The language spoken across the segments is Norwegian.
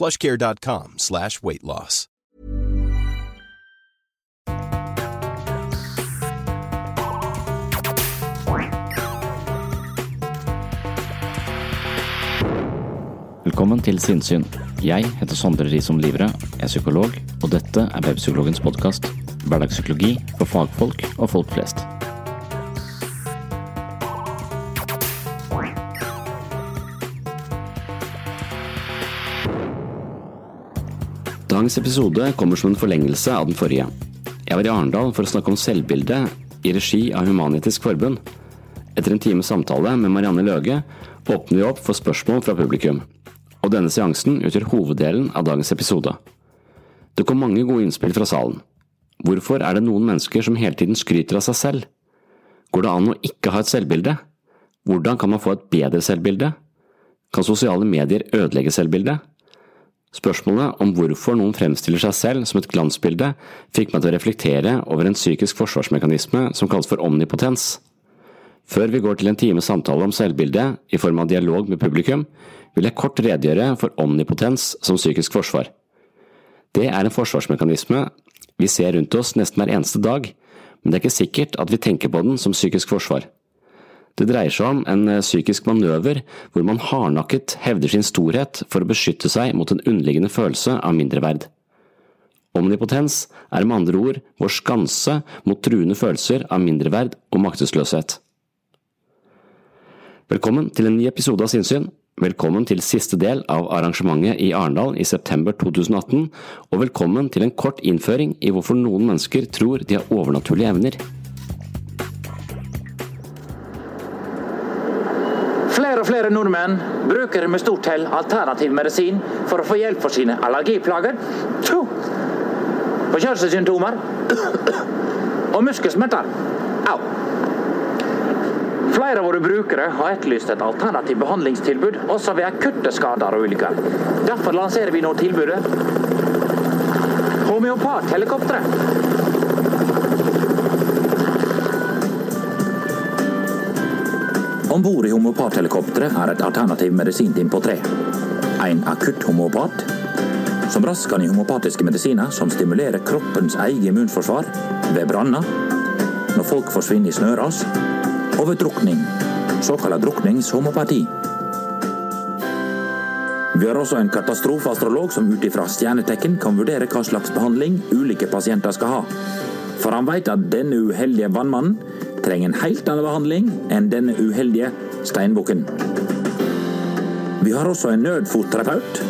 plushcare.com slash weight loss. Velkommen til Sinnsyn. Jeg heter Sondre Risom Livre, er psykolog, og dette er Webpsykologens podkast. Hverdagspsykologi for fagfolk og folk flest. Dagens episode kommer som en forlengelse av den forrige. Jeg var i Arendal for å snakke om selvbilde i regi av Human-Etisk Forbund. Etter en times samtale med Marianne Løge åpner vi opp for spørsmål fra publikum. Og denne seansen utgjør hoveddelen av dagens episode. Det kom mange gode innspill fra salen. Hvorfor er det noen mennesker som hele tiden skryter av seg selv? Går det an å ikke ha et selvbilde? Hvordan kan man få et bedre selvbilde? Kan sosiale medier ødelegge selvbildet? Spørsmålet om hvorfor noen fremstiller seg selv som et glansbilde, fikk meg til å reflektere over en psykisk forsvarsmekanisme som kalles for omnipotens. Før vi går til en times samtale om selvbildet i form av dialog med publikum, vil jeg kort redegjøre for omnipotens som psykisk forsvar. Det er en forsvarsmekanisme vi ser rundt oss nesten hver eneste dag, men det er ikke sikkert at vi tenker på den som psykisk forsvar. Det dreier seg om en psykisk manøver hvor man hardnakket hevder sin storhet for å beskytte seg mot en underliggende følelse av mindreverd. Omnipotens er med andre ord vår skanse mot truende følelser av mindreverd og maktesløshet. Velkommen til en ny episode av Sinnsyn. Velkommen til siste del av arrangementet i Arendal i september 2018, og velkommen til en kort innføring i hvorfor noen mennesker tror de har overnaturlige evner. Flere nordmenn bruker med stort hell alternativ medisin for å få hjelp for sine allergiplager, forkjølelsessymptomer og muskelsmerter. Au! Flere av våre brukere har etterlyst et alternativt behandlingstilbud også ved akutte skader og ulykker. Derfor lanserer vi nå tilbudet Homeopathelikoptre. Om bord i homeopathelikopteret er et alternativ medisinteam på tre. En akutt homopat, som raskt kan gi homopatiske medisiner som stimulerer kroppens eget immunforsvar ved branner, når folk forsvinner i snøras, og ved drukning, såkalt drukningshomopati. Vi har også en katastrofeastrolog som ut ifra stjernetekken kan vurdere hva slags behandling ulike pasienter skal ha. For han vet at denne uheldige vannmannen trenger en helt annen behandling enn denne uheldige steinbukken. Vi har også en nødfotterapeut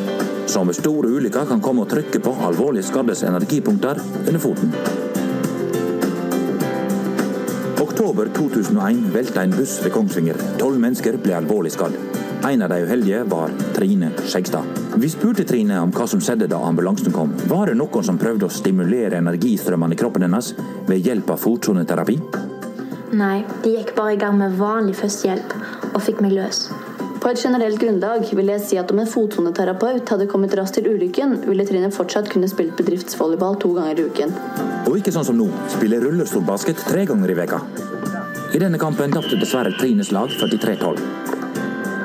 som ved store ulykker kan komme og trykke på alvorlig skaddes energipunkter under foten. Oktober 2001 velta en buss ved Kongsvinger. Tolv mennesker ble alvorlig skadd. En av de uheldige var Trine Skjegstad. Vi spurte Trine om hva som skjedde da ambulansen kom. Var det noen som prøvde å stimulere energistrømmene i kroppen hennes ved hjelp av fotsoneterapi? Nei, de gikk bare i gang med vanlig førstehjelp og fikk meg løs. På et generelt grunnlag vil jeg si at om en fotsoneterapeut hadde kommet raskt til ulykken, ville Trine fortsatt kunne spilt bedriftsvolleyball to ganger i uken. Og ikke sånn som nå, spille rullestolbasket tre ganger i veka. I denne kampen tapte dessverre Trines lag 43-12.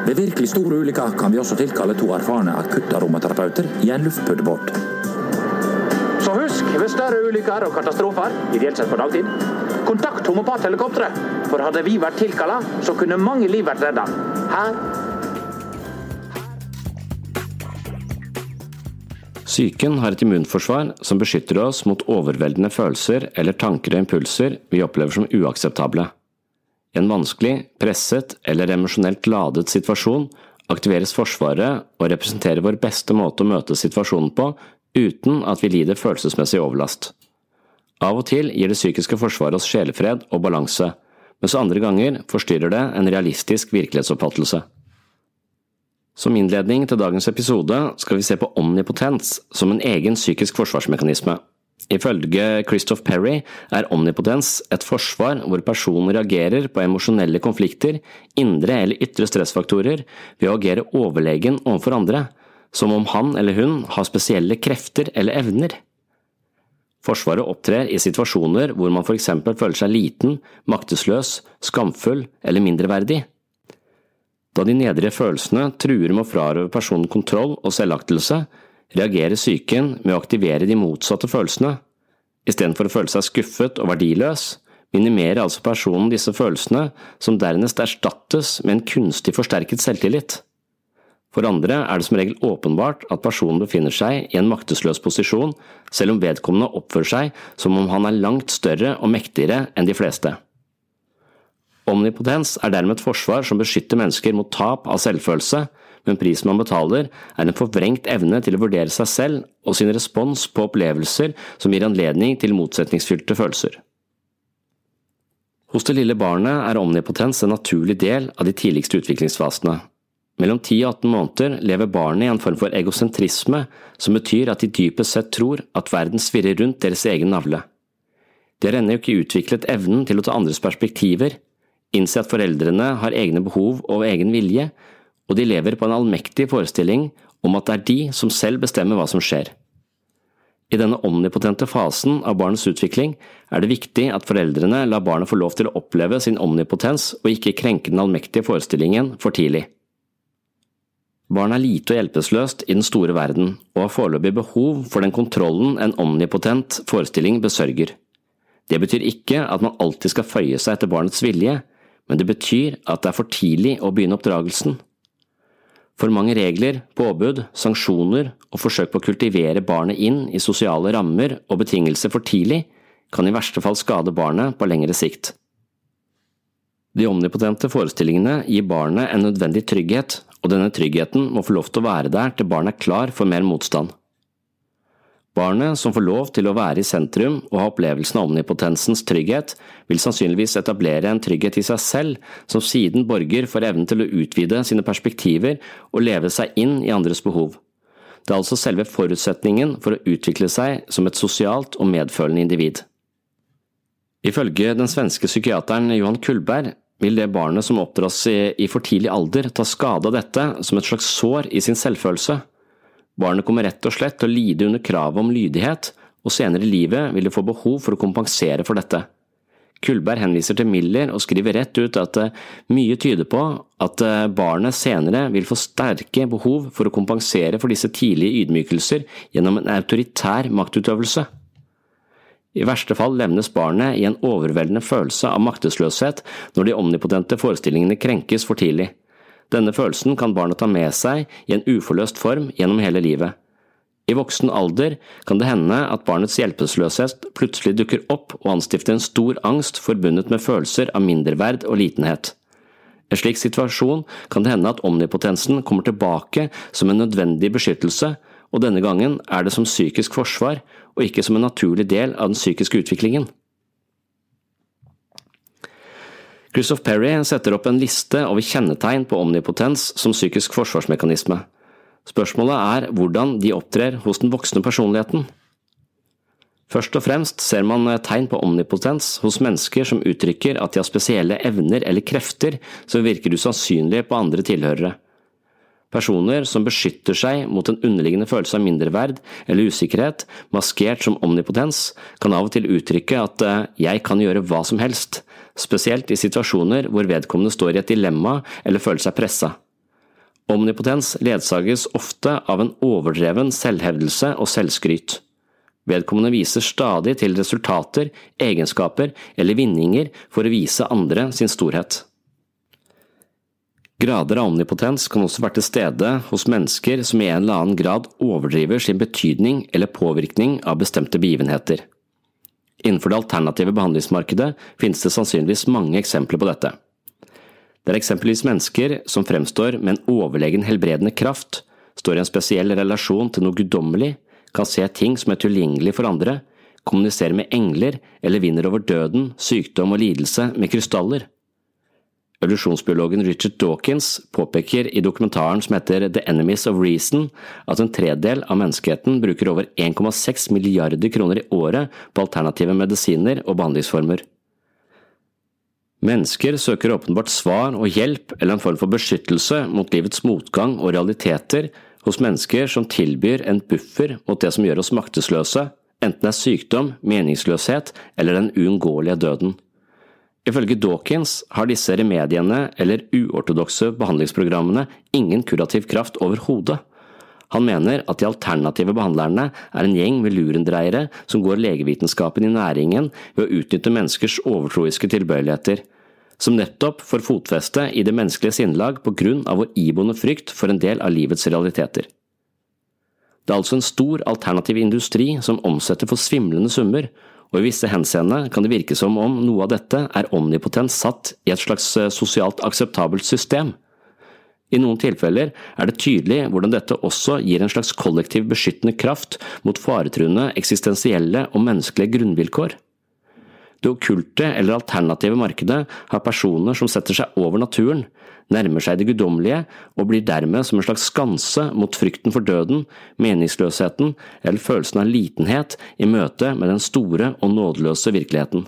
Ved virkelig store ulykker kan vi også tilkalle to erfarne akuttaromaterapeuter i en luftpuddebåt. Så husk, ved større ulykker og katastrofer, ideelt sett på dagtid, kontakt homopathelikopteret. For hadde vi vært tilkalla, så kunne mange liv vært redda. Her Psyken har et immunforsvar som beskytter oss mot overveldende følelser eller tanker og impulser vi opplever som uakseptable. I en vanskelig, presset eller emosjonelt ladet situasjon aktiveres Forsvaret og representerer vår beste måte å møte situasjonen på uten at vi lider følelsesmessig overlast. Av og til gir det psykiske forsvaret oss sjelefred og balanse, mens andre ganger forstyrrer det en realistisk virkelighetsoppfattelse. Som innledning til dagens episode skal vi se på omnipotens som en egen psykisk forsvarsmekanisme. Ifølge Christoph Perry er omnipotens et forsvar hvor personen reagerer på emosjonelle konflikter, indre eller ytre stressfaktorer, ved å agere overlegen overfor andre, som om han eller hun har spesielle krefter eller evner. Forsvaret opptrer i situasjoner hvor man eksempel føler seg liten, maktesløs, skamfull eller mindreverdig. Da de nedrige følelsene truer med å frarøve personen kontroll og selvaktelse, reagerer psyken med å aktivere de motsatte følelsene. Istedenfor å føle seg skuffet og verdiløs, minimerer altså personen disse følelsene, som dernest erstattes med en kunstig forsterket selvtillit. For andre er det som regel åpenbart at personen befinner seg i en maktesløs posisjon, selv om vedkommende oppfører seg som om han er langt større og mektigere enn de fleste. Omnipotens er dermed et forsvar som beskytter mennesker mot tap av selvfølelse, men prisen man betaler er en forvrengt evne til å vurdere seg selv og sin respons på opplevelser som gir anledning til motsetningsfylte følelser. Hos det lille barnet er omnipotens en naturlig del av de tidligste utviklingsfasene. Mellom 10 og 18 måneder lever barnet i en form for egosentrisme, som betyr at de dypest sett tror at verden svirrer rundt deres egen navle. De har ennå ikke utviklet evnen til å ta andres perspektiver, innse at foreldrene har egne behov og egen vilje, og de lever på en allmektig forestilling om at det er de som selv bestemmer hva som skjer. I denne omnipotente fasen av barnets utvikling er det viktig at foreldrene lar barnet få lov til å oppleve sin omnipotens og ikke krenke den allmektige forestillingen for tidlig. Barnet er lite og hjelpeløst i den store verden, og har foreløpig behov for den kontrollen en omnipotent forestilling besørger. Det betyr ikke at man alltid skal føye seg etter barnets vilje, men det betyr at det er for tidlig å begynne oppdragelsen. For mange regler, påbud, sanksjoner og forsøk på å kultivere barnet inn i sosiale rammer og betingelser for tidlig kan i verste fall skade barnet på lengre sikt. De omnipotente forestillingene gir barnet en nødvendig trygghet, og denne tryggheten må få lov til å være der til barnet er klar for mer motstand. Barnet som får lov til å være i sentrum og ha opplevelsen av omnipotensens trygghet, vil sannsynligvis etablere en trygghet i seg selv, som siden borger for evnen til å utvide sine perspektiver og leve seg inn i andres behov. Det er altså selve forutsetningen for å utvikle seg som et sosialt og medfølende individ. Ifølge den svenske psykiateren Johan Kullberg vil det barnet som oppdras i for tidlig alder ta skade av dette som et slags sår i sin selvfølelse. Barnet kommer rett og slett til å lide under kravet om lydighet, og senere i livet vil det få behov for å kompensere for dette. Kullberg henviser til Miller og skriver rett ut at eh, mye tyder på at eh, barnet senere vil få sterke behov for å kompensere for disse tidlige ydmykelser gjennom en autoritær maktutøvelse. I verste fall levnes barnet i en overveldende følelse av maktesløshet når de omnipotente forestillingene krenkes for tidlig. Denne følelsen kan barnet ta med seg i en uforløst form gjennom hele livet. I voksen alder kan det hende at barnets hjelpeløshet plutselig dukker opp og anstifter en stor angst forbundet med følelser av mindreverd og litenhet. I en slik situasjon kan det hende at omnipotensen kommer tilbake som en nødvendig beskyttelse, og denne gangen er det som psykisk forsvar og ikke som en naturlig del av den psykiske utviklingen. Christoph Perry setter opp en liste over kjennetegn på omnipotens som psykisk forsvarsmekanisme. Spørsmålet er hvordan de opptrer hos den voksne personligheten. Først og fremst ser man tegn på omnipotens hos mennesker som uttrykker at de har spesielle evner eller krefter som virker usannsynlige på andre tilhørere, Personer som beskytter seg mot en underliggende følelse av mindreverd eller usikkerhet, maskert som omnipotens, kan av og til uttrykke at eh, jeg kan gjøre hva som helst, spesielt i situasjoner hvor vedkommende står i et dilemma eller føler seg pressa. Omnipotens ledsages ofte av en overdreven selvhevdelse og selvskryt. Vedkommende viser stadig til resultater, egenskaper eller vinninger for å vise andre sin storhet. Grader av omnipotens kan også være til stede hos mennesker som i en eller annen grad overdriver sin betydning eller påvirkning av bestemte begivenheter. Innenfor det alternative behandlingsmarkedet finnes det sannsynligvis mange eksempler på dette. Det er eksempelvis mennesker som fremstår med en overlegen helbredende kraft, står i en spesiell relasjon til noe guddommelig, kan se ting som er tilgjengelig for andre, kommuniserer med engler eller vinner over døden, sykdom og lidelse med krystaller. Evolusjonsbiologen Richard Dawkins påpeker i dokumentaren som heter The Enemies of Reason at en tredel av menneskeheten bruker over 1,6 milliarder kroner i året på alternative medisiner og behandlingsformer. Mennesker søker åpenbart svar og hjelp eller en form for beskyttelse mot livets motgang og realiteter hos mennesker som tilbyr en buffer mot det som gjør oss maktesløse, enten det er sykdom, meningsløshet eller den uunngåelige døden. Ifølge Dawkins har disse remediene eller uortodokse behandlingsprogrammene ingen kurativ kraft overhodet. Han mener at de alternative behandlerne er en gjeng med lurendreiere som går legevitenskapen i næringen ved å utnytte menneskers overtroiske tilbøyeligheter, som nettopp får fotfeste i det menneskelige sinnlag på grunn av vår iboende frykt for en del av livets realiteter. Det er altså en stor alternativ industri som omsetter for svimlende summer, og i visse henseende kan det virke som om noe av dette er omnipotent satt i et slags eh, sosialt akseptabelt system. I noen tilfeller er det tydelig hvordan dette også gir en slags kollektiv beskyttende kraft mot faretruende eksistensielle og menneskelige grunnvilkår. Det okkulte eller alternative markedet har personer som setter seg over naturen, nærmer seg det guddommelige og blir dermed som en slags skanse mot frykten for døden, meningsløsheten eller følelsen av litenhet i møte med den store og nådeløse virkeligheten.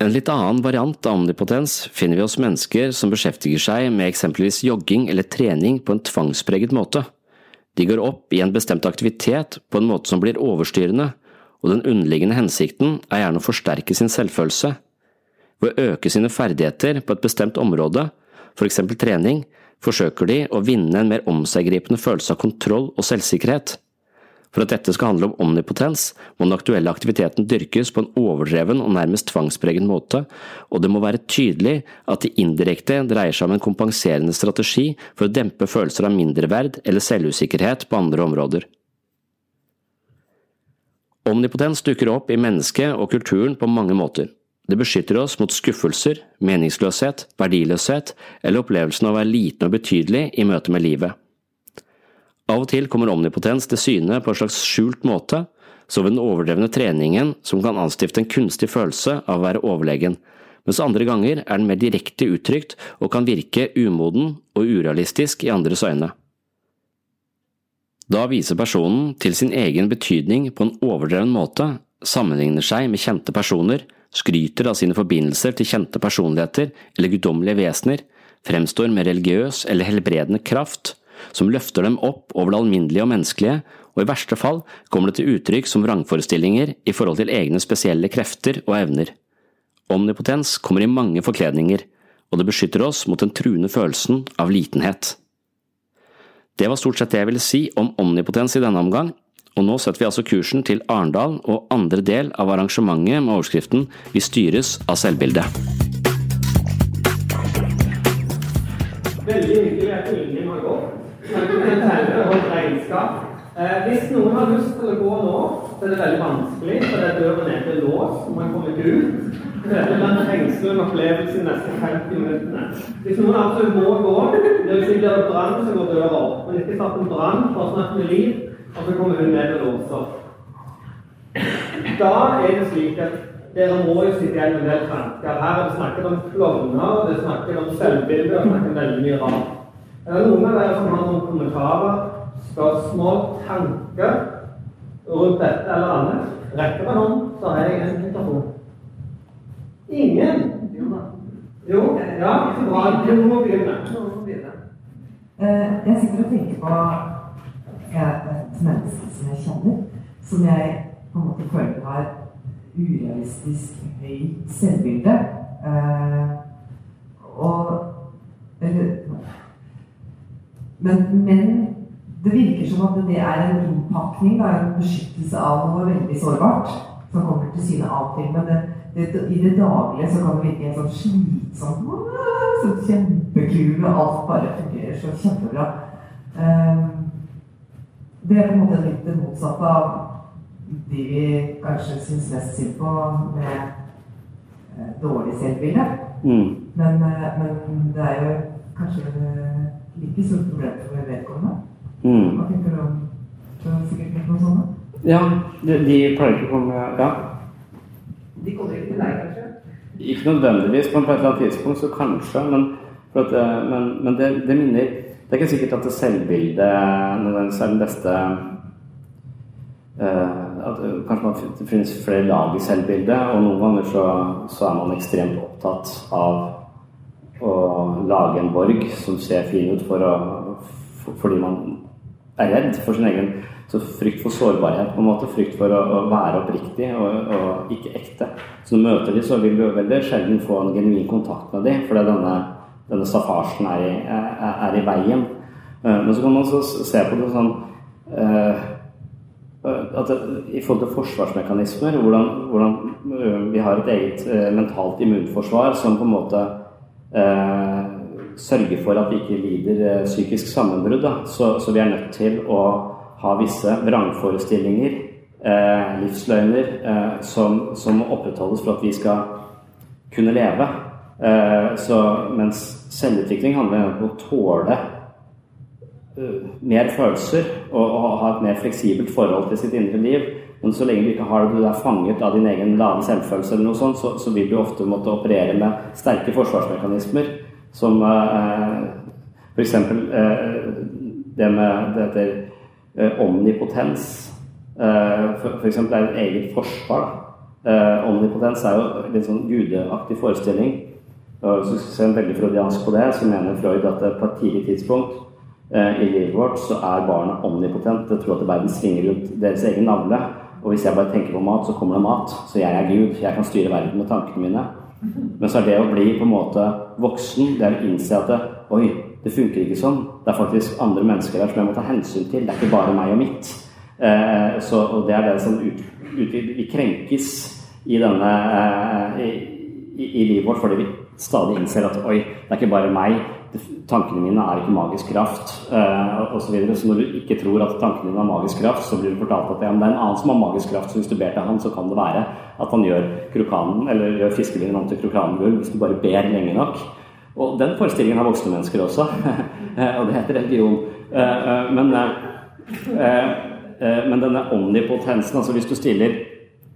En litt annen variant av omnipotens finner vi hos mennesker som beskjeftiger seg med eksempelvis jogging eller trening på en tvangspreget måte. De går opp i en bestemt aktivitet på en måte som blir overstyrende, og den underliggende hensikten er gjerne å forsterke sin selvfølelse. Ved å øke sine ferdigheter på et bestemt område, for eksempel trening, forsøker de å vinne en mer omseggripende følelse av kontroll og selvsikkerhet. For at dette skal handle om omnipotens, må den aktuelle aktiviteten dyrkes på en overdreven og nærmest tvangspreget måte, og det må være tydelig at det indirekte dreier seg om en kompenserende strategi for å dempe følelser av mindreverd eller selvusikkerhet på andre områder. Omnipotens dukker opp i mennesket og kulturen på mange måter. Det beskytter oss mot skuffelser, meningsløshet, verdiløshet eller opplevelsen av å være liten og betydelig i møte med livet. Av og til kommer omnipotens til syne på en slags skjult måte, som ved den overdrevne treningen som kan anstifte en kunstig følelse av å være overlegen, mens andre ganger er den mer direkte uttrykt og kan virke umoden og urealistisk i andres øyne. Da viser personen til sin egen betydning på en overdreven måte, sammenligner seg med kjente personer, skryter av sine forbindelser til kjente personligheter eller guddommelige vesener, fremstår med religiøs eller helbredende kraft, som løfter dem opp over det alminnelige og menneskelige, og i verste fall kommer det til uttrykk som vrangforestillinger i forhold til egne spesielle krefter og evner. Omnipotens kommer i mange forkledninger, og det beskytter oss mot den truende følelsen av litenhet. Det var stort sett det jeg ville si om omnipotens i denne omgang, og nå setter vi altså kursen til Arendal og andre del av arrangementet med overskriften Vi styres av selvbildet. Veldig hyggelig at ingen har gått. Hvis noen har lyst til å gå nå, så er det veldig vanskelig, for det døren er til lås, og man kommer ikke ut. Det blir en fengslende opplevelse de neste 50 minuttene. Hvis noen absolutt må gå, det vil si blir det brann, så går døra opp. Men ikke satt en brann for å snakke med Liv, og så kommer hun ned og låser. Da er det slik at dere må jo sitte igjen med en del tanker. Her har det snakket om klovner, det er snakket om selvbilde, og snakket veldig mye rart. Er det noen av dere som har noen kommentarer, spørsmål, tanker rundt dette eller annet? Rekker det hånd, så har jeg en mikrofon. Ingen? Jo, ja, så bra. Du må begynne. Eh, jeg sitter og tenker på et menneske som jeg kjenner, som jeg på en måte føler har urealistisk høyt selvbilde. Eh, og Eller men, men, det virker som at det er en innpakning, en beskyttelse av noe veldig sårbart som kommer til syne av og til. Men det, det, i det daglige så kan det virke helt sånn slitsomt. Så kjempekul, og alt bare fungerer så kjempebra. Um, det er på en måte litt det motsatte av de vi kanskje syns mest synd på med eh, dårlig selvbilde. Mm. Men, eh, men, det er jo kanskje like stort problem for vedkommende. Mm. Hva tenker du om det? Er sikkert noen sånne? Ja, de, de pleier ikke å komme Ja. De kommer ikke til deg, kanskje? Ikke nødvendigvis, men på et eller annet tidspunkt så kanskje. Men, at, eh, men, men det, det, minner Det er ikke sikkert at det selvbildet nødvendigvis er den beste uh, at Kanskje man, det finnes flere lag i selvbildet, og noen ganger så, så er man ekstremt opptatt av å lage en borg som ser fin ut for å, for, fordi man er redd for sin egen så frykt for sårbarhet, på en måte, frykt for å, å være oppriktig og, og, ikke ekte. Så når du møter dem, så vil du veldig sjelden få en genuin kontakt med dem, fordi denne, denne staffasjen er i, er, i veien. Uh, men så kan man så se på det sånn uh, at det, I forhold til forsvarsmekanismer, hvordan, hvordan vi har et eget mentalt immunforsvar som på en måte sørger for at vi ikke lider psykisk sammenbrudd. Så, så vi er nødt til å ha visse vrangforestillinger, eh, livsløgner, eh, som, som, opprettholdes for at vi skal kunne leve. Eh, så, mens selvutvikling handler om å tåle uh, mer følelser og, og, ha et mer fleksibelt forhold til sitt indre liv. Men så lenge du ikke har det, du er fanget av din egen lave selvfølelse, eller noe sånt, så, så vil du ofte måtte operere med sterke forsvarsmekanismer som uh, f.eks. Uh, det med det heter eh, omnipotens. Eh, F.eks. Er et eget forsvar. Eh, omnipotens er jo en litt sånn gudeaktig forestilling. Og hvis du ser veldig freudiansk på det, så mener Freud at på et tidlig tidspunkt eh, i livet vårt så er barnet omnipotent. Det tror at verden svinger rundt deres egen navle. Og hvis jeg bare tenker på mat, så kommer det mat. Så jeg er Gud. Jeg kan styre verden med tankene mine. Men så er det å bli på en måte voksen, det er å innse at det, Oi, det funker ikke sånn. Det er faktisk andre mennesker der som jeg må ta hensyn til. Det er ikke bare meg og mitt. Eh, så, og det er det som ut, ut, Vi krenkes i denne eh, i, i, livet vårt fordi vi stadig innser at oi, det er ikke bare meg. Tankene mine er ikke magisk kraft eh, osv. Så, videre. så når du ikke tror at tankene dine har magisk kraft, så blir du fortalt at ja, det er en annen som har magisk kraft. Så hvis du ber til han, så kan det være at han gjør krokanen, eller gjør fiskelinjen om til krokangull hvis du bare ber lenge nok. Og den forestillingen har voksne mennesker også, og det heter religion. Eh, men, men denne omnipotensen, altså hvis du stiller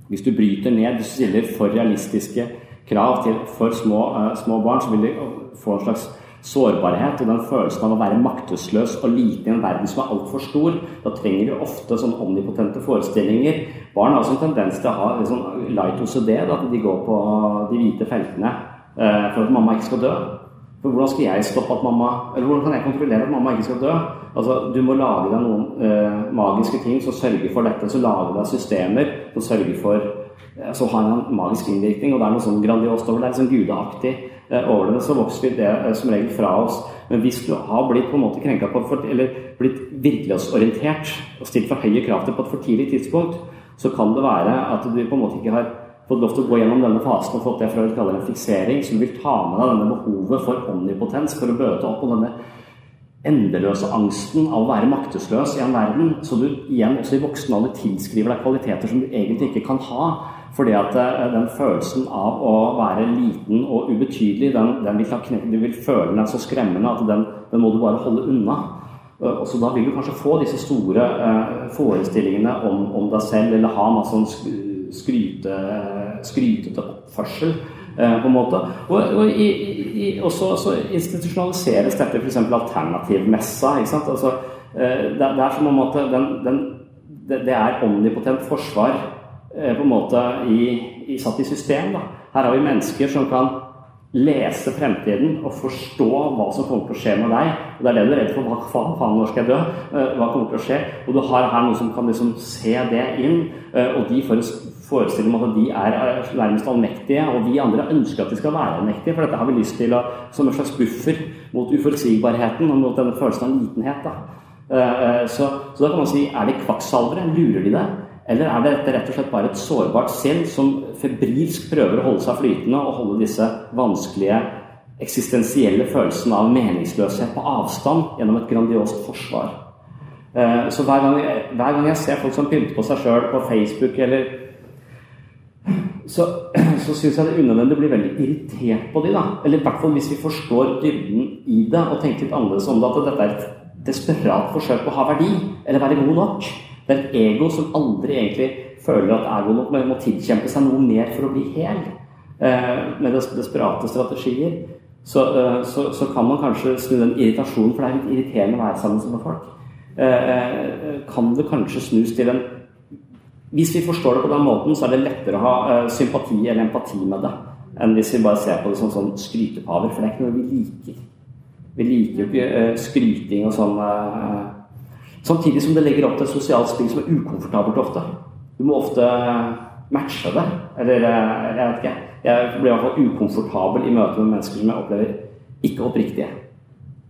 Hvis du bryter ned, hvis du stiller for realistiske krav til for små, små barn, så vil de få en slags sårbarhet og den følelsen av å være maktesløs og liten i en verden som er altfor stor. Da trenger de ofte sånn omnipotente forestillinger. Barn har også en tendens til å ha sånn light OCD, da, at de går på de hvite feltene for at mamma ikke skal dø. For hvordan skal jeg stoppe at mamma Eller hvordan kan jeg kontrollere at mamma ikke skal dø? Altså, Du må lage deg noen eh, magiske ting som sørger for dette. Så lage deg systemer som sørger for eh, Så har han en magisk innvirkning. Og det er noe sånn grandiost over det. er sånn gudeaktig eh, over det. Så vokser vi det eh, som regel fra oss. Men hvis du har blitt på en måte krenka på eller blitt virkelighetsorientert og stilt for høye krav til på et for tidlig tidspunkt, så kan det være at du på en måte ikke har fått lov til å gå gjennom denne fasen og fått det Freud kaller en fiksering, du vil ta med deg denne behovet for omnipotens for å bøte opp på denne endeløse angsten av å være maktesløs i en verden, så du igjen også i voksen alder tilskriver deg kvaliteter som du egentlig ikke kan ha. Fordi at eh, den følelsen av å være liten og ubetydelig, den, den vil knekke, du vil føle den er så skremmende at den, den må du bare holde unna. Eh, og så Da vil du kanskje få disse store eh, forestillingene om, om, deg selv, eller ha masse sånn skryte, skrytete oppførsel. Eh, på en måte. Og, og, i, i, også, så, så, institusjonaliseres dette f.eks. alternativmessa. ikke sant? Altså, eh, det, det, er som om at den, den, det, er omnipotent forsvar eh, på en måte i, i, satt i system. Da. Her har vi mennesker som kan lese fremtiden og forstå hva som kommer til å skje med deg. Og Det er det du er redd for. Hva faen, faen når skal jeg dø? Hva kommer til å skje? Og du har her noen som kan liksom se det inn, og de får en forestilling om at de er nærmest allmektige, og vi andre ønsker at de skal være allmektige, for dette har vi lyst til å, som en slags buffer mot uforutsigbarheten og mot denne følelsen av litenhet. da. Eh, eh, Så, så da kan man si er det kvakksalvere? Lurer de deg? Eller er dette rett og slett bare et sårbart sinn som febrilsk prøver å holde seg flytende og holde disse vanskelige eksistensielle følelsene av meningsløshet på avstand gjennom et grandiost forsvar? Eh, Så hver gang, hver gang jeg ser folk som pynter på seg sjøl på Facebook eller så, så syns jeg det er unødvendig å bli veldig irritert på de da. Eller i hvert fall hvis vi forstår dybden i det og tenker litt annerledes om det, at dette er et desperat forsøk på å ha verdi eller være god nok. Det er et ego som aldri egentlig føler at er god nok, men må tilkjempe seg noe mer for å bli hel. Eh, med des desperate strategier. Så, eh, så, så, kan man kanskje snu den irritasjonen, for det er litt irriterende å være sammen med folk. Eh, eh, kan det kanskje snus til en hvis vi forstår det på den måten, så er det lettere å ha uh, sympati eller empati med det enn hvis vi bare ser på det som sånn skrytepaver, for det er ikke noe vi liker. Vi liker jo ikke uh, skryting og sånn uh, Samtidig som det legger opp til et sosialt spill som er ukomfortabelt ofte. Du må ofte matche det. Eller jeg vet ikke. Jeg blir i hvert fall ukomfortabel i møte med mennesker som jeg opplever ikke oppriktige.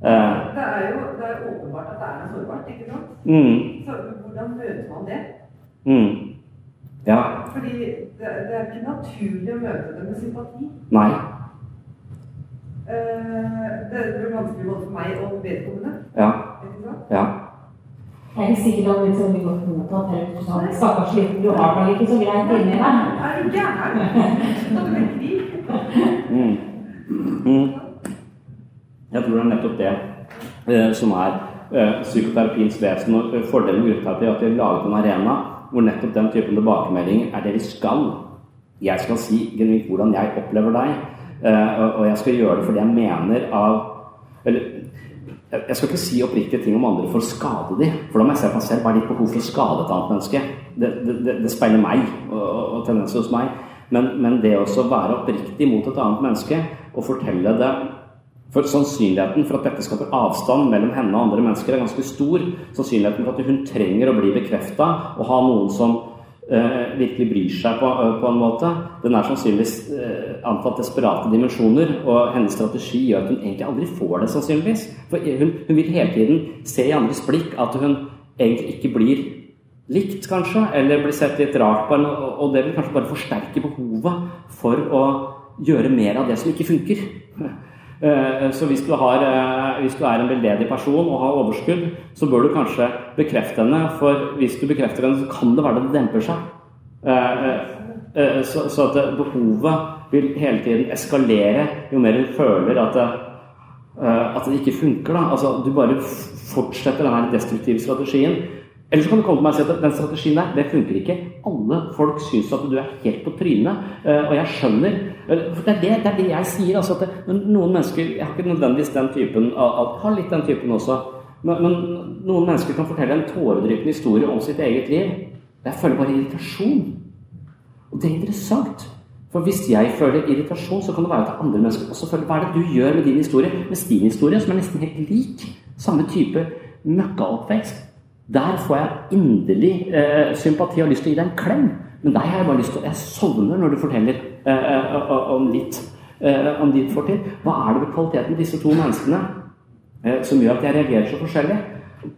det er jo det er åpenbart at det er noe sårbart, ikke sant? Mm. Så hvordan møter man det? Mm. Ja. Fordi det, det, er ikke naturlig å møte det med sympati. Nei. Uh, det blir vanskelig både for meg og vedkommende. Ja. ja. Jeg er ikke sikker på om det blir godt mottatt heller. Sånn, Stakkars liten, du har det ikke så greit inni deg. Er du gæren? mm. mm. Jeg tror det er nettopp det eh, som er eh, psykoterapiens vesen og fordelen med gruppeterapi, at de har laget en arena hvor nettopp den typen tilbakemelding er det vi skal. Jeg skal si genuint hvordan jeg opplever deg, og jeg skal gjøre det fordi jeg mener av Eller jeg skal ikke si oppriktige ting om andre for å skade dem, for da må jeg se på meg selv. Hva er ditt behov for å skade et annet menneske? Det, det, det speiler meg og, og tendenser hos meg. Men, men det å være oppriktig mot et annet menneske og fortelle det for Sannsynligheten for at dette skaper avstand mellom henne og andre mennesker, er ganske stor. Sannsynligheten for at hun trenger å bli bekrefta og ha noen som eh, virkelig bryr seg på, uh, på, en måte, den er sannsynligvis eh, antatt desperate dimensjoner. Og hennes strategi gjør at hun egentlig aldri får det, sannsynligvis. For hun, hun vil hele tiden se i andres blikk at hun egentlig ikke blir likt, kanskje, eller blir sett litt rart på, og det vil kanskje bare forsterke behovet for å gjøre mer av det som ikke funker. Så hvis du, har, hvis du, er en veldedig person og har overskudd, så bør du kanskje bekrefte henne. For hvis du bekrefter henne, så kan det være det demper seg. Så, så at behovet vil hele tiden eskalere jo mer hun føler at det, at det ikke funker. Da. Altså, du bare fortsetter denne destruktive strategien. Eller så kan du komme til meg og si at den strategien der, det funker ikke. Alle folk syns at du er helt på trynet. Og jeg skjønner For det er det, det, er det jeg sier. altså det, Noen mennesker Jeg har ikke nødvendigvis den typen av Har litt den typen også. Men, men, noen mennesker kan fortelle en tåredryppende historie om sitt eget liv. Jeg føler bare irritasjon. Og det er interessant. For hvis jeg føler irritasjon, så kan det være at andre mennesker også føler Hva er det du gjør med din historie? Mens din historie, som er nesten helt lik, samme type møkkaoppvekst der får jeg inderlig eh, sympati og lyst til å gi deg en klem. Men deg har jeg bare lyst til Jeg sovner når du forteller eh, om, ditt, eh, om ditt fortid. Hva er det ved kvaliteten disse to menneskene som gjør at jeg reagerer så forskjellig?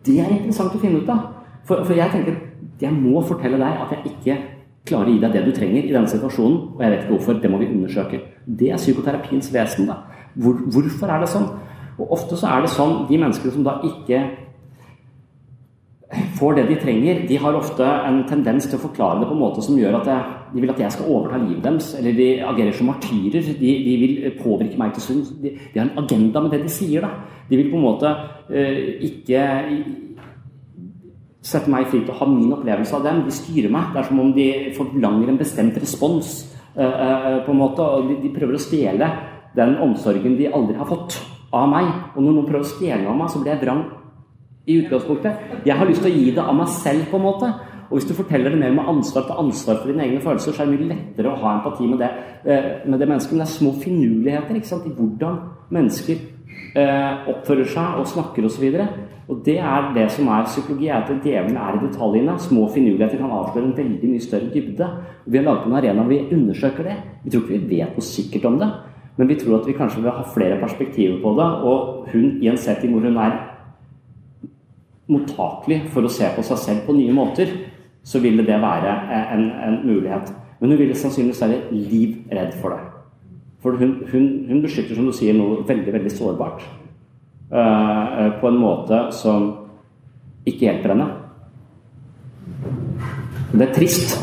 Det er interessant å finne ut av. For, for jeg tenker jeg må fortelle deg at jeg ikke klarer å gi deg det du trenger i denne situasjonen. Og jeg vet ikke hvorfor. Det må vi undersøke. Det er psykoterapiens vesen. da. Hvor, hvorfor er det sånn? Og ofte så er det sånn de menneskene som da ikke får det de trenger, de har ofte en tendens til å forklare det på en måte som gjør at jeg, de vil at jeg skal overta livet deres. Eller de agerer som martyrer. De, de vil påvirke meg til synd. De, de, har en agenda med det de sier. da. De vil på en måte uh, ikke sette meg fri til å ha min opplevelse av dem. De styrer meg. Det er som om de forlanger en bestemt respons. Uh, uh, på en måte, og de, de prøver å stjele den omsorgen de aldri har fått av meg. Og når noen prøver å stjele av meg, så blir jeg vrang i utgangspunktet. Jeg har lyst til å gi det av meg selv, på en måte. Og hvis du forteller det mer med ansvar til ansvar for dine egne følelser, så er det mye lettere å ha empati med det, eh, med det mennesket. Men det er små finurligheter ikke sant, i hvordan mennesker eh, oppfører seg og snakker osv. Og, og det er det som er psykologi, er at djevelen er i detaljene. Små finurligheter kan avsløre en veldig mye større dybde. Vi har laget en arena hvor vi undersøker det. Vi tror ikke vi vet noe sikkert om det, men vi tror at vi kanskje vil ha flere perspektiver på det. Og hun i en setting hvor hun er mottakelig for å se på seg selv på nye måter, så ville det være en, en mulighet. Men hun ville sannsynligvis være livredd for det. For hun, hun, hun, beskytter, som du sier, noe veldig, veldig sårbart. Uh, på en måte som ikke hjelper henne. Det er trist.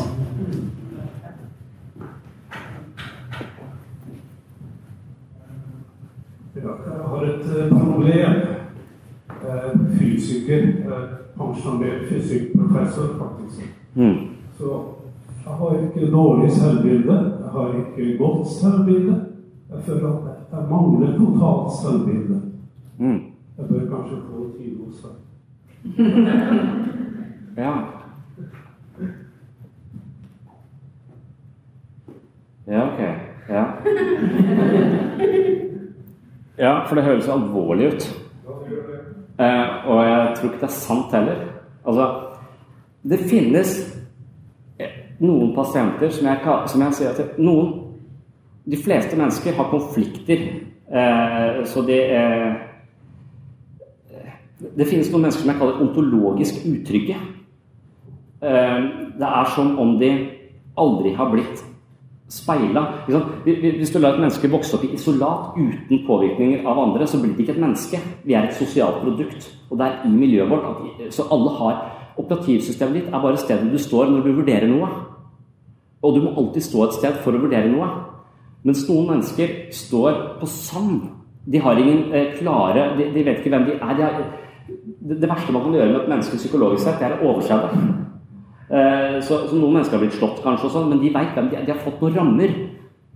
Jeg har et eh, problem fysiker, pensjonert fysikkprofessor, faktisk. Mm. Så jeg har ikke dårlig selvbilde. Jeg har ikke godt selvbilde. Jeg føler at jeg mangler totalt selvbilde. Mm. Jeg bør kanskje få tid hos deg. ja. Ja, ok. Ja. ja, for det høres alvorlig ut. Eh, og jeg tror ikke det er sant heller. Altså, det finnes eh, noen pasienter som jeg, som jeg sier at noen De fleste mennesker har konflikter. Eh, så det eh, Det finnes noen mennesker som jeg kaller ontologisk utrygge. Eh, det er som om de aldri har blitt speila. Hvis du lar et menneske vokse opp i isolat uten påvirkninger av andre, så blir det ikke et menneske. Vi er et sosialt produkt. Og det er i miljøet vårt Så alle har Operativsystemet ditt er bare stedet du står når du vurderer noe. Og du må alltid stå et sted for å vurdere noe. Mens noen mennesker står på sand. De har ingen eh, klare de, de, vet ikke hvem de er. De har, det, det, verste man kan gjøre med et menneske psykologisk sett, det er å overse det. Eh, så, så, noen mennesker har blitt slått, kanskje, også, men de vet hvem de, de har fått noen rammer.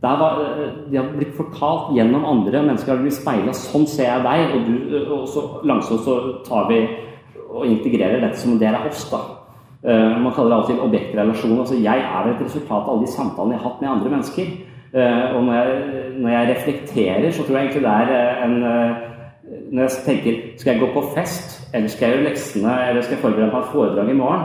Var, eh, de har blitt fortalt gjennom andre mennesker har blitt speila 'Sånn ser jeg deg', og, du, eh, og så langsomt så tar vi og integrerer dette som en del av oss. da. Man kaller det alltid objektrelasjon. altså Jeg er et resultat av alle de samtalene jeg har hatt med andre mennesker. Og når jeg, når jeg reflekterer, så tror jeg egentlig det er en Når jeg tenker skal jeg gå på fest, eller skal jeg gjøre leksene, eller skal jeg forberede meg et foredrag i morgen,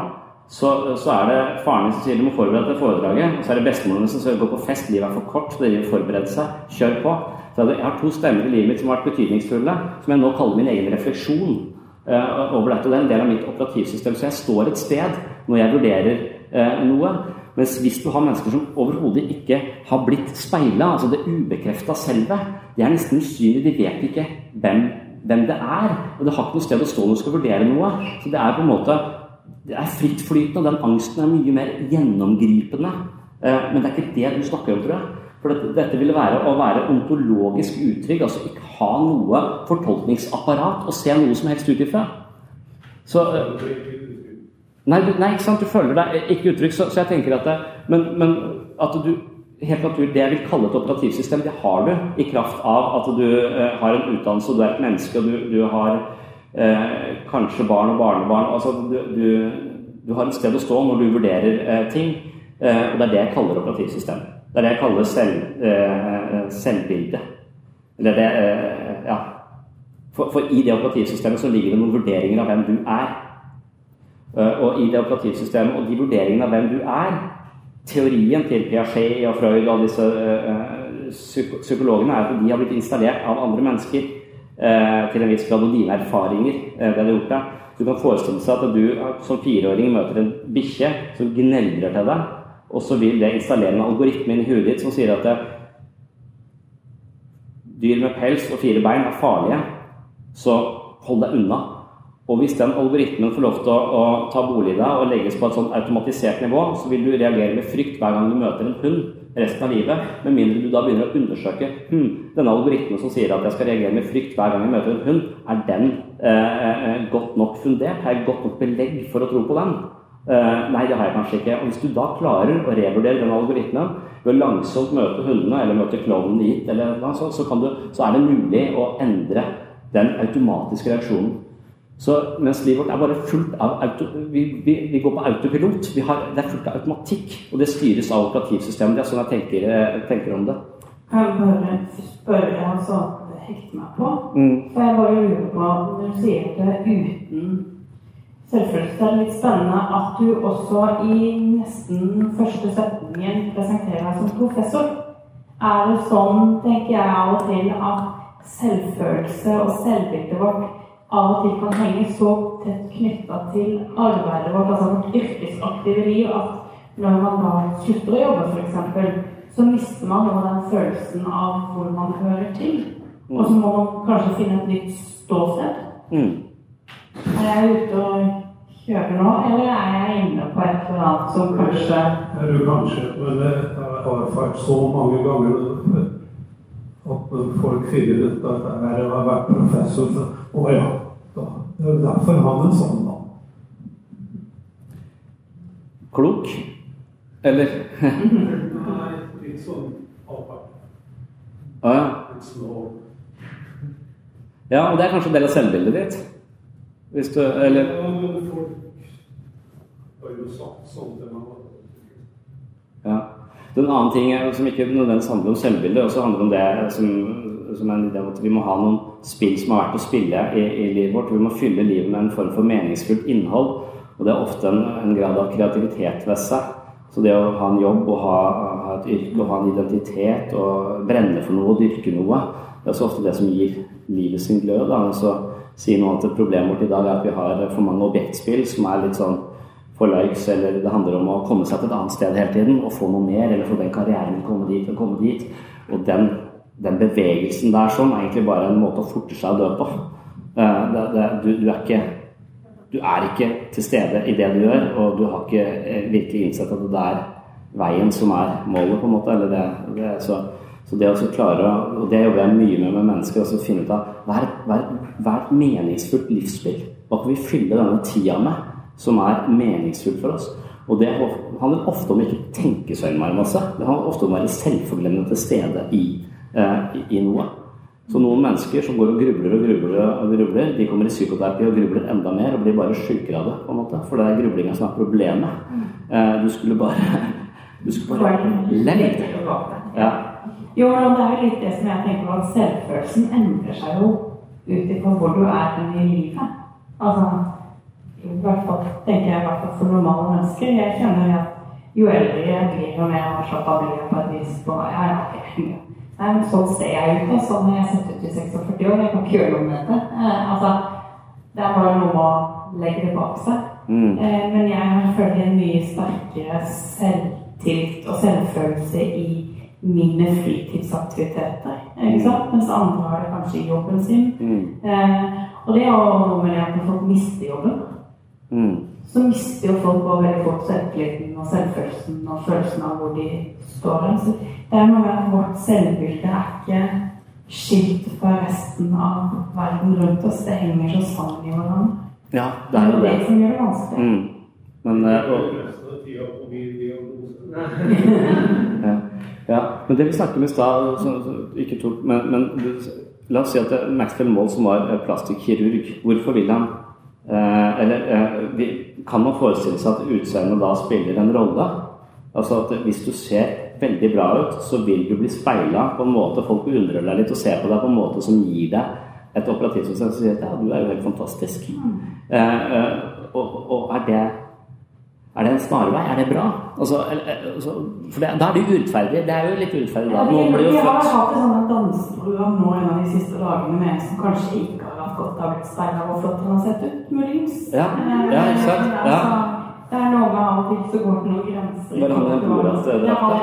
så, så, er det faren som sier du må forberede deg til foredraget. Så er det bestemoren som sier gå på fest, livet er for kort. Så dere forberede seg. Kjør på. Så jeg har to stemmer i livet mitt som har vært betydningsfulle, som jeg nå kaller min egen refleksjon uh, over dette. Det er en del av mitt operativsystem. Så jeg står et sted når jeg vurderer uh, noe. Mens hvis du har mennesker som overhodet ikke har blitt speila, altså det ubekrefta selve, de er nesten usynlige, de vet ikke hvem, hvem det er. Og det har ikke noe sted å stå når du skal vurdere noe. Så det er på en måte det er frittflytende, og den angsten er mye mer gjennomgripende. Eh, men det er ikke det du snakker om, tror jeg. For dette, ville være å være ontologisk utrygg, altså ikke ha noe fortolkningsapparat og se noe som helst ut ifra. Så eh, nei, nei, ikke sant, du føler deg ikke utrygg, så, så jeg tenker at det, men, men at du helt naturlig, Det jeg vil kalle et operativsystem, det har du i kraft av at du eh, har en utdannelse, og du er et menneske, og du, du har eh, kanskje barn og barnebarn. Altså, du, du, du, har et sted å stå når du vurderer eh, ting. Eh, og det er det jeg kaller operativsystem. Det er det jeg kaller selv, eh, selvbilde. Eller det eh, Ja. For, for, i det operativsystemet så ligger det noen vurderinger av hvem du er. Eh, og i det operativsystemet og de vurderingene av hvem du er Teorien til Piaget og Freud og disse psykologene er at de har blitt installert av andre mennesker eh, til en viss grad, og dine erfaringer. Eh, det hadde gjort. Du kan forestille seg at du som fireåring møter en bikkje som gneldrer til deg, og så vil det installere en algoritme inn i hodet ditt som sier at det, eh, dyr med pels og fire bein er farlige, så hold deg unna. Og hvis den algoritmen får lov til å, å ta bolig i deg og legges på et sånn automatisert nivå, så vil du reagere med frykt hver gang du møter en hund resten av livet, med mindre du da begynner å undersøke hm, denne algoritmen som sier at jeg skal reagere med frykt hver gang jeg møter en hund, er den eh, eh, godt nok fundert? Har jeg godt nok belegg for å tro på den? Eh, nei, det har jeg kanskje ikke. Og Hvis du da klarer å revurdere den algoritmen ved langsomt møte hundene eller møte klovnen dit, eller så, så, så er det mulig å endre den automatiske reaksjonen. Så mens livet vårt er bare fullt av auto, vi, vi, vi går på autopilot. Har, det er fullt av automatikk, og det styres av operativsystemet. Det er sånn jeg tenker, eh, tenker om det. Kan jeg bare spørre og så hekte meg på? Mm. For jeg bare lurer på, når du sier det uten selvfølelse, det er litt spennende at du også i nesten første setningen presenterer deg som professor. Er det sånn, tenker jeg av og til, at selvfølelse og selvbildet vårt av og til kan henge så tett knytta til arbeidet vårt, altså vårt yrkesaktive liv, at når man da slutter å jobbe, f.eks., så mister man noe av den følelsen av hvor man hører til. Mm. Og så må man kanskje finne et nytt ståsted. Mm. Er jeg ute og kjører nå, eller er jeg inne på et eller annet som kanskje Er du kanskje, men det har vært så mange ganger at folk sier ut at jeg har vært professor Å ja, da, det er derfor han er sånn, da. Klok? Eller? Nei, litt sånn. Ah, ja. Ja, og det er kanskje en del av selvbildet ditt? Hvis du Eller Ja, men folk har jo sagt sånn til meg. Ja. andre ting som ikke nødvendigvis handler om selvbildet, også handler om det som, som er en idé om at vi må ha noen spill som har vært å spille i, i, livet vårt. Vi må fylle livet med en form for meningsfullt innhold. Og det er ofte en, en grad av kreativitet ved seg. Så det å ha en jobb og ha, ha et yrke og ha en identitet og brenne for noe og dyrke noe, det er også ofte det som gir livet sin glød. Da. Og så sier noen at problemet vårt i dag er at vi har for mange objektspill som er litt sånn for likes, eller det handler om å komme seg til et annet sted hele tiden og få noe mer, eller få den karrieren å komme dit og komme dit. Og den, den, bevegelsen der sånn er egentlig bare en måte å forte seg å dø på. Eh, det, det, du, du, er ikke du er ikke til stede i det du gjør, og du har ikke eh, virkelig innsett at det er veien som er målet, på en måte. eller det, det så, så det å klare, og det jobber jeg mye med med mennesker, å finne ut av hva er et meningsfullt livsspill? Hva kan vi fylle denne tida med? Som er meningsfullt for oss. Og det handler ofte om ikke tenke så innmari masse. Det handler ofte om å være selvforglemmende til stede i, eh, i, noe. Så noen mennesker som går og grubler og grubler, og grubler, de kommer i psykoterapi og grubler enda mer og blir bare sjukere av det. på en måte. For det er grublinga som er problemet. Eh, du skulle bare du skulle bare levd. Ja. Jo, det er jo litt det som jeg tenker på, at selvfølelsen endrer seg jo ut ifra hvor du er i livet. Altså i hvert fall, tenker jeg i hvert fall for normale mennesker. Jeg kjenner at jo eldre jeg blir, jo mer avslappa blir jeg på et vis på ja, ja, Nei, men sånn ser jeg ut, og sånn har jeg sett ut i 46 år. Jeg kan ikke gjøre noe med det. Eh, altså, det er bare noe å legge det bak seg. Mm. Eh, men jeg har følt en mye sterkere selvtillit og selvfølelse i mine fritidsaktiviteter. Ikke sant? Mens andre har det kanskje i jobben sin. Mm. Eh, og det er jo noe med det at folk mister jobben. Mm. Så mister jo folk også veldig fort selvtilliten og selvfølelsen og følelsen av hvor de står. Så det er noe med at vårt selvbilde er ikke skilt fra resten av verden rundt oss. Det henger så sammen i hverandre. Ja, det er jo det. det som gjør det vanskelig. Mm. Men, uh, og... ja. ja. Men det vi snakket om i stad Ikke tok men, men la oss si at Maxwell Moll, som var plastikkirurg, hvorfor vil han Eh, eller eh, kan man forestille seg at utseendet da spiller en rolle? Altså at hvis du ser veldig bra ut, så vil du bli speila på en måte folk undrer deg litt og ser på deg på en måte som gir deg et operativsystem som sier at ja, du er jo helt fantastisk. Mm. Eh, og, og er det er det en snarvei? Er det bra? Altså, altså, for det, Da er det urettferdig. Det er jo litt urettferdig. Ja, vi, vi har hatt et sånt danseprogram nå en av de siste dagene med som kanskje ikke har hatt godt av blitt speila hvor flott han har sett ut, muligens. Ja, ja ikke sant? Ja. Det er noe med av og til så går det noen grenser. Men han er god av stedet. Ja, av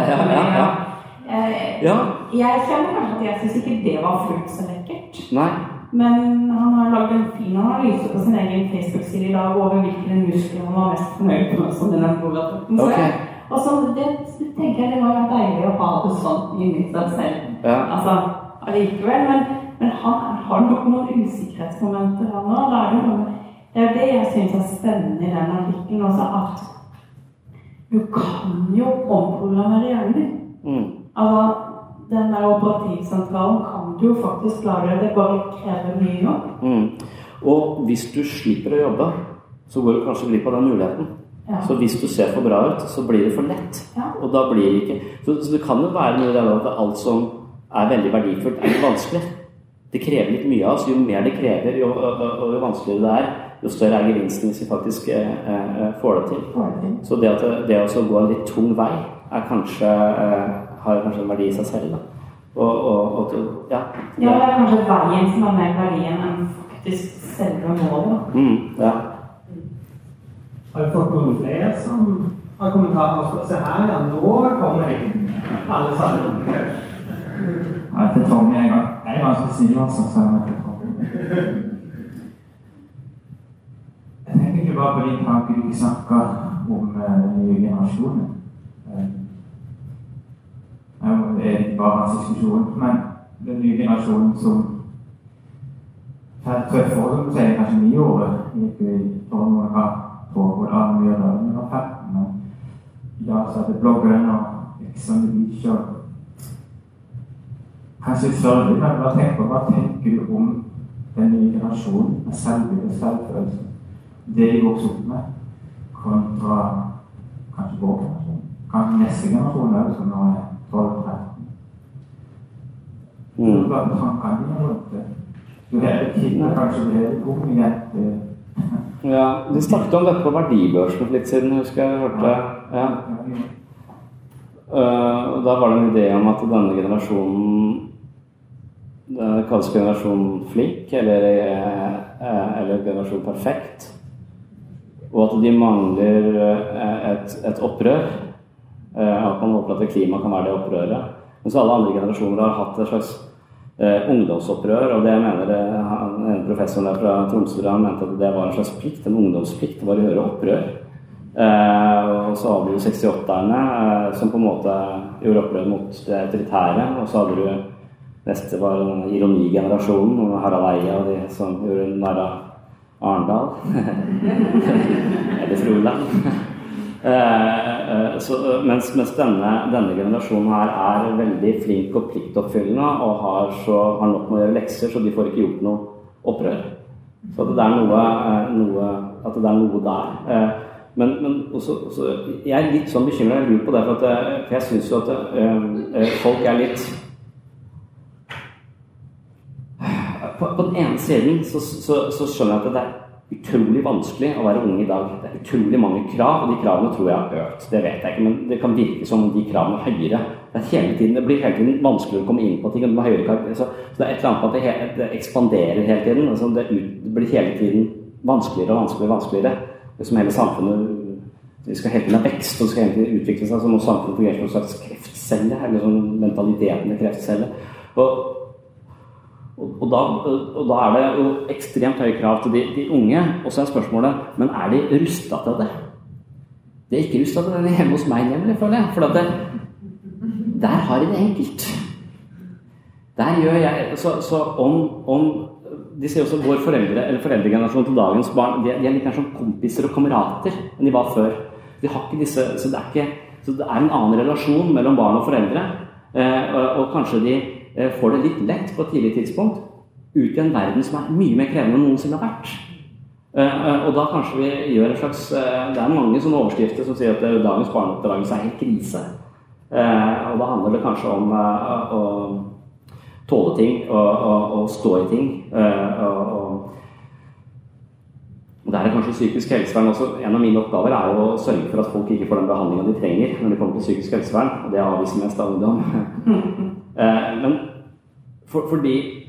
stedet. Ja. Jeg kjenner kanskje at jeg syns ikke det var fullt så lekkert. Nei. Men han har lagd en fin analyse på sin egen Facebook-side i dag over hvilke muskler han var mest fornøyd med. som denne rapporten okay. Og så det, tenker jeg det være deilig å ha det sånn inni seg selv. Ja. Altså, allikevel. Men, men han har nok noen usikkerhetsmomenter, han òg. Det er det jeg syns er spennende i den artikkelen også, at du kan jo omprogrammere hjernen din. Mm. Altså, den der operativsentralen kan du jo faktisk klare. Det bare krever mye jobb. Mm. Og hvis du slipper å jobbe, så går du kanskje glipp av den muligheten. Ja. Så hvis du ser for bra ut, så blir det for lett. Ja. Og da blir det ikke Så, så det kan jo være noe i det at alt som er veldig verdifullt, er vanskelig. Det krever litt mye av oss. Jo mer det krever, jo, og, jo vanskeligere det er, jo større er gevinsten hvis vi faktisk eh, eh, får det til. Så det, at det å gå en litt tung vei er kanskje, eh, har kanskje en verdi i seg selv. Da. Og, og, og, ja. ja, det er kanskje veien som har mer verdi enn faktisk selve målet. Mm, ja. Har du fått noen flere som har kommentarer? Se her, ja. Nå kommer jeg. alle sammen. Jeg heter Tommy. Jeg er snill, altså. Så jeg heter Tommy. Jeg tenker ikke bare på din tankene du snakker om eh, den nye generasjonen. Eh, Det er ikke bare hans diskusjon, men den nye generasjonen som tøffere, som kanskje ni år gikk i form av hvordan av mye rød under 15. Men i dag så er det bloggeren og Exxon Beach og Kanskje større, men hva tenker, hva tenker du om den nye generasjonen med selvbilde og selvfølelse? Det de vokser opp med, kontra kanskje vår generasjon. Kanskje neste generasjon òg, som nå er 12-13. Mm. Tankene rundt det? Du er tiden kanskje du er litt ung igjen. Ja. De snakket om dette på verdibørsen for litt siden, husker jeg hørte. Ja. Uh, og da var det en idé om at denne generasjonen kalles generasjon flink, eller, eh, eller generasjon perfekt. Og at de mangler eh, et, et opprør. Eh, At man håper at klima kan være det opprøret. Mens alle andre generasjoner har hatt et slags eh, ungdomsopprør. Og det mener han, en professoren der fra Tromsø han mente at det var en slags plikt, en ungdomsplikt. Det var å gjøre opprør. Eh, og så hadde du 68-erne, eh, som på en måte gjorde opprør mot det autoritære. Og så hadde du neste var ironigenerasjonen, og Harald Eia og de som gjorde narr av Arendal. Eller Froland. Eh, eh, så, mens, mens denne, denne generasjonen her er veldig flink og pliktoppfyllende og har, så, har nok med å gjøre lekser, så de får ikke gjort noe opprør. Så det er noe, eh, noe, at det er noe der. Eh, Men, men også, også, jeg er litt sånn bekymra. Jeg lurer på det, for, at, eh, for jeg syns jo at eh, eh, folk er litt på, på den ene siden så, så, så, skjønner jeg at det er utrolig vanskelig å være ung i dag. Det er utrolig mange krav, og de kravene tror jeg har økt. Det vet jeg ikke, men det kan virke som om de kravene er høyere. Det, er hele tiden, det blir hele tiden vanskeligere å komme inn på ting. og høyere så, så, det er et eller annet på at det, det ekspanderer hele tiden. Altså det, ut, det, blir hele tiden vanskeligere og vanskeligere vanskeligere. Det som hele samfunnet vi skal hele tiden ha vekst og skal hele tiden utvikle seg, så må samfunnet fungere som en slags kreftcelle. eller sånn mentaliteten i kreftcelle. Og, og, da, og, da, er det jo ekstremt høye krav til de, de unge. Og så er spørsmålet men er de rusta til det? De er ikke rusta til det hjemme hos meg, nemlig, føler jeg. For det, der har de det enkelt. Der gjør jeg Så, så om, om, De sier også vår foreldre, eller foreldregenerasjon til dagens barn de, de er litt mer som kompiser og kamerater enn de var før. De har ikke disse, så det er, ikke, så det er en annen relasjon mellom barn og foreldre. Eh, og, og kanskje de får det litt lett på et tidlig tidspunkt ut i en verden som er mye mer krevende enn noensinne har vært. Og da kanskje vi gjør en slags Det er mange sånne overskrifter som sier at dagens barneoppdragelse er helt krise. Og da handler det kanskje om å tåle ting og, stå i ting. Og, og der er kanskje psykisk helsevern også En av mine oppgaver er å sørge for at folk ikke får den behandlinga de trenger når de kommer til psykisk helsevern. Og det avviser mest av ungdom. Men for, fordi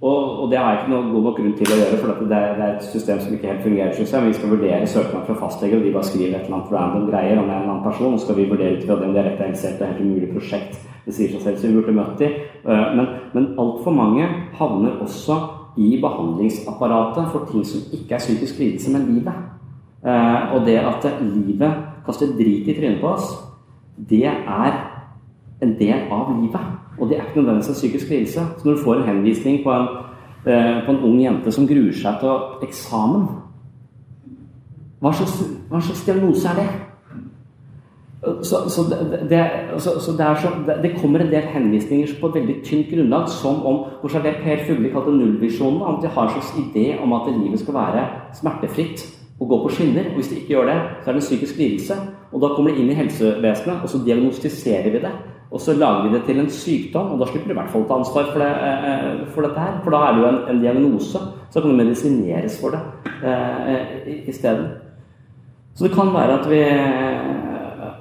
og, og, det har jeg ikke noen god nok grunn til å gjøre, for det det er et system som ikke helt fungerer. Synes jeg. Vi skal vurdere søknad fra fastleger, og de bare skriver et eller annet random greier om en annen person. Og skal vi vurdere ut fra det er rett og er et helt umulig prosjekt. Det sier seg selv, så vi burde møtt de. Men, men altfor mange havner også i behandlingsapparatet for ting som ikke er psykisk lidelse, men livet. Og det at livet kaster drit i trynet på oss, det er en del av livet. Og det er ikke nødvendigvis en psykisk lidelse. Så når du får en henvisning på en, eh, på en ung jente som gruer seg til eksamen Hva slags, hva slags diagnose er det? Så, så, det, så, så det, det, kommer en del henvisninger på et veldig tynt grunnlag, som om hvor det Per Fugli kalte nullvisjonen. At de har en slags idé om at livet skal være smertefritt og gå på skinner. og Hvis de ikke gjør det, så er det en psykisk lidelse. Og Da kommer det inn i helsevesenet, og så diagnostiserer vi det. Og så lager vi det til en sykdom, og da slipper du i hvert fall ta ansvar for, det, eh, for, dette her. For da er det jo en, en diagnose, så kan det medisineres for det eh, i, i stedet. Så det kan være at vi,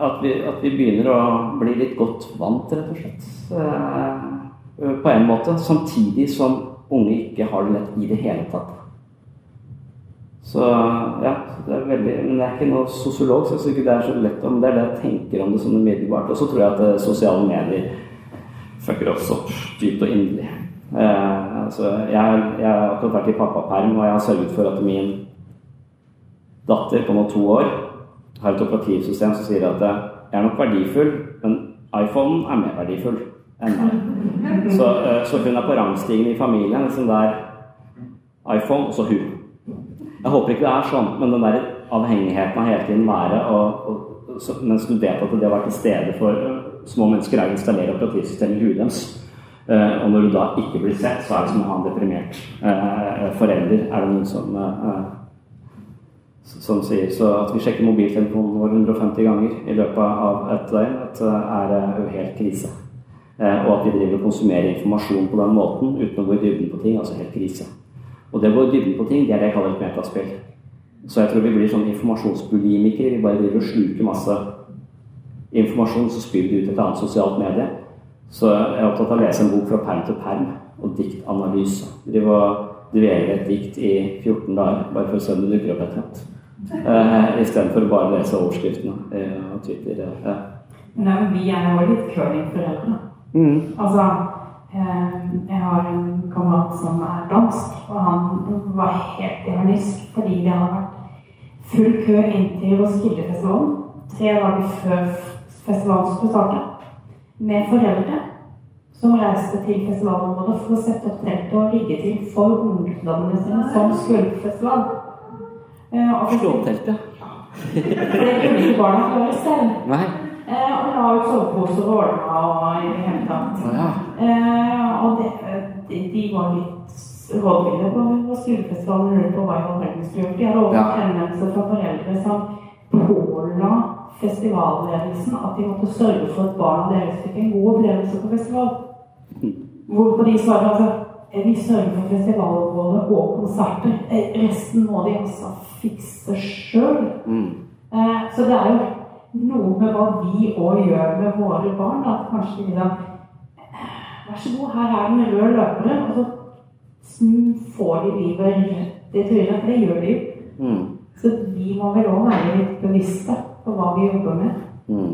at vi, at vi begynner å bli litt godt vant, rett og slett. Eh, på en måte. Samtidig som unge ikke har det lett i det hele tatt. Så ja, det er veldig, Men jeg er ikke noe sosiolog, så jeg syns ikke det er så lett om det er det jeg tenker om det sånn umiddelbart. Og så tror jeg at eh, sosiale medier fucker opp så dypt og inderlig. Eh, altså, jeg, jeg, har akkurat vært i pappaperm, og jeg har sørget for at min datter på nå to år har et operativsystem som sier at eh, jeg er nok verdifull, men iPhonen er mer verdifull enn meg. Så, eh, så hun er på rangstigen i familien. Liksom der iPhone, og så hun. Jeg håper ikke det er sånn, men den der avhengigheten av hele tiden være og, og så, Mens du vet at det har vært til stede for uh, små mennesker, er å installere operativsystemet i huet deres. Uh, og når du da ikke blir sett, så er det som å ha en deprimert uh, forelder. Er det noen som som sier så at vi sjekker mobiltelefonen vår 150 ganger i løpet av et døgn, er jo helt krise. Og at vi driver og konsumerer informasjon på den måten uten å gå i dybden på ting, altså helt krise. Og det å gå i dybden på ting, det er det jeg kaller et metaspill. Så jeg tror vi blir sånn informasjonsbulimikere. Vi bare driver og sluker masse informasjon, så spyr vi ut et annet sosialt medie. Så jeg er opptatt av å lese en bok fra perm til perm og diktanalyse. Drive og dvele et dikt i 14 dager bare for å se om det dukker opp et eller annet. Uh, Istedenfor å bare lese overskriftene uh, og Twitter. Uh. Nei, vi er jo litt curlingforeldre. Mm. Altså Eh, jeg har en kamerat som er dansk, og han var helt i harnisk fordi det hadde vært full kø inn til Roskildefestivalen tre dager før festivalen skulle starte, med foreldre som reiste til festivalområdet for å sette opp teltet og rigge til for ungdommene sine som skulle på festival. Slå opp teltet? det kunne ikke barna klare selv. Nei. Eh, og la ut soveposer og ordna og i det hele tatt. Ja. Eh, og det, de, de, var litt rådville på, hva skolefestivalen lurte på hva i all verden skulle gjort. De hadde også ja. henvendelser fra foreldre som påla festivalledelsen at de måtte sørge for at barna deres fikk en god opplevelse på festival. Hvorpå de svarer altså eh, vi sørger for festivalområdet og konserter. Eh, resten må de altså fikse sjøl. Mm. Eh, så det er jo noe med hva vi òg gjør med våre barn. At kanskje vi da Vær så god, her er det røde løperen. løpere. Og så får de livet rett i trynet. For det gjør de jo. Mm. Så vi må vel òg være litt bevisste på hva vi jobber med. Mm.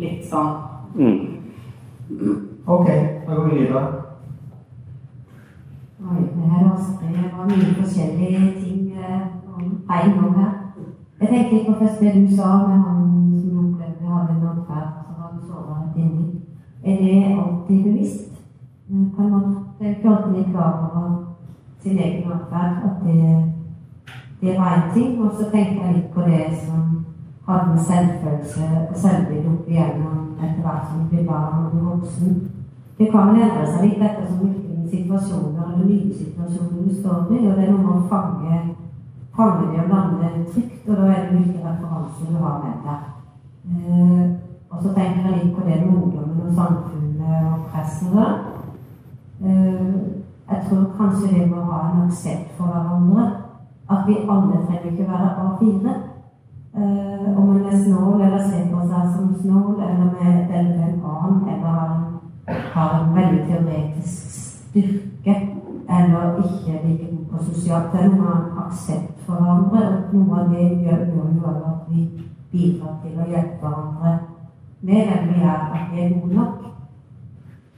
litt sånn mm. Ok, da går vi videre. Oi, det her var mye forskjellige ting på en gang her. Jeg tenkte på først det du sa med han som opplevde hadde en atferd som hadde såret inni. Er det alltid bevisst? På en måte. Jeg følte litt klar over sin egen atferd. At det, det var én ting. Og så tenkte jeg litt på det som hadde en selvfølelse og selvbilde opp igjennom etter hvert som blir barn og blir voksen. Det kan vel endre seg litt ettersom hvilke situasjoner eller nye situasjoner du står i. Og det er noe med å fange fange det og lande trygt, og da er det hvilke referanser du har med deg. Eh, og så tenker jeg litt på det med ungdommen og samfunnet og pressen. Eh, jeg tror kanskje det må ha en aksept for hverandre. At vi alle trenger ikke være A4. Eh, om man er snål eller ser på seg som snål, eller med en annen, eller har en, har en veldig teoretisk styrke, eller ikke like god på sosialt. Det er noe aksept for hverandre. Og noe av det gjør, jo at vi bidrar til å hjelpe hverandre med hvem vi er, at vi er gode nok.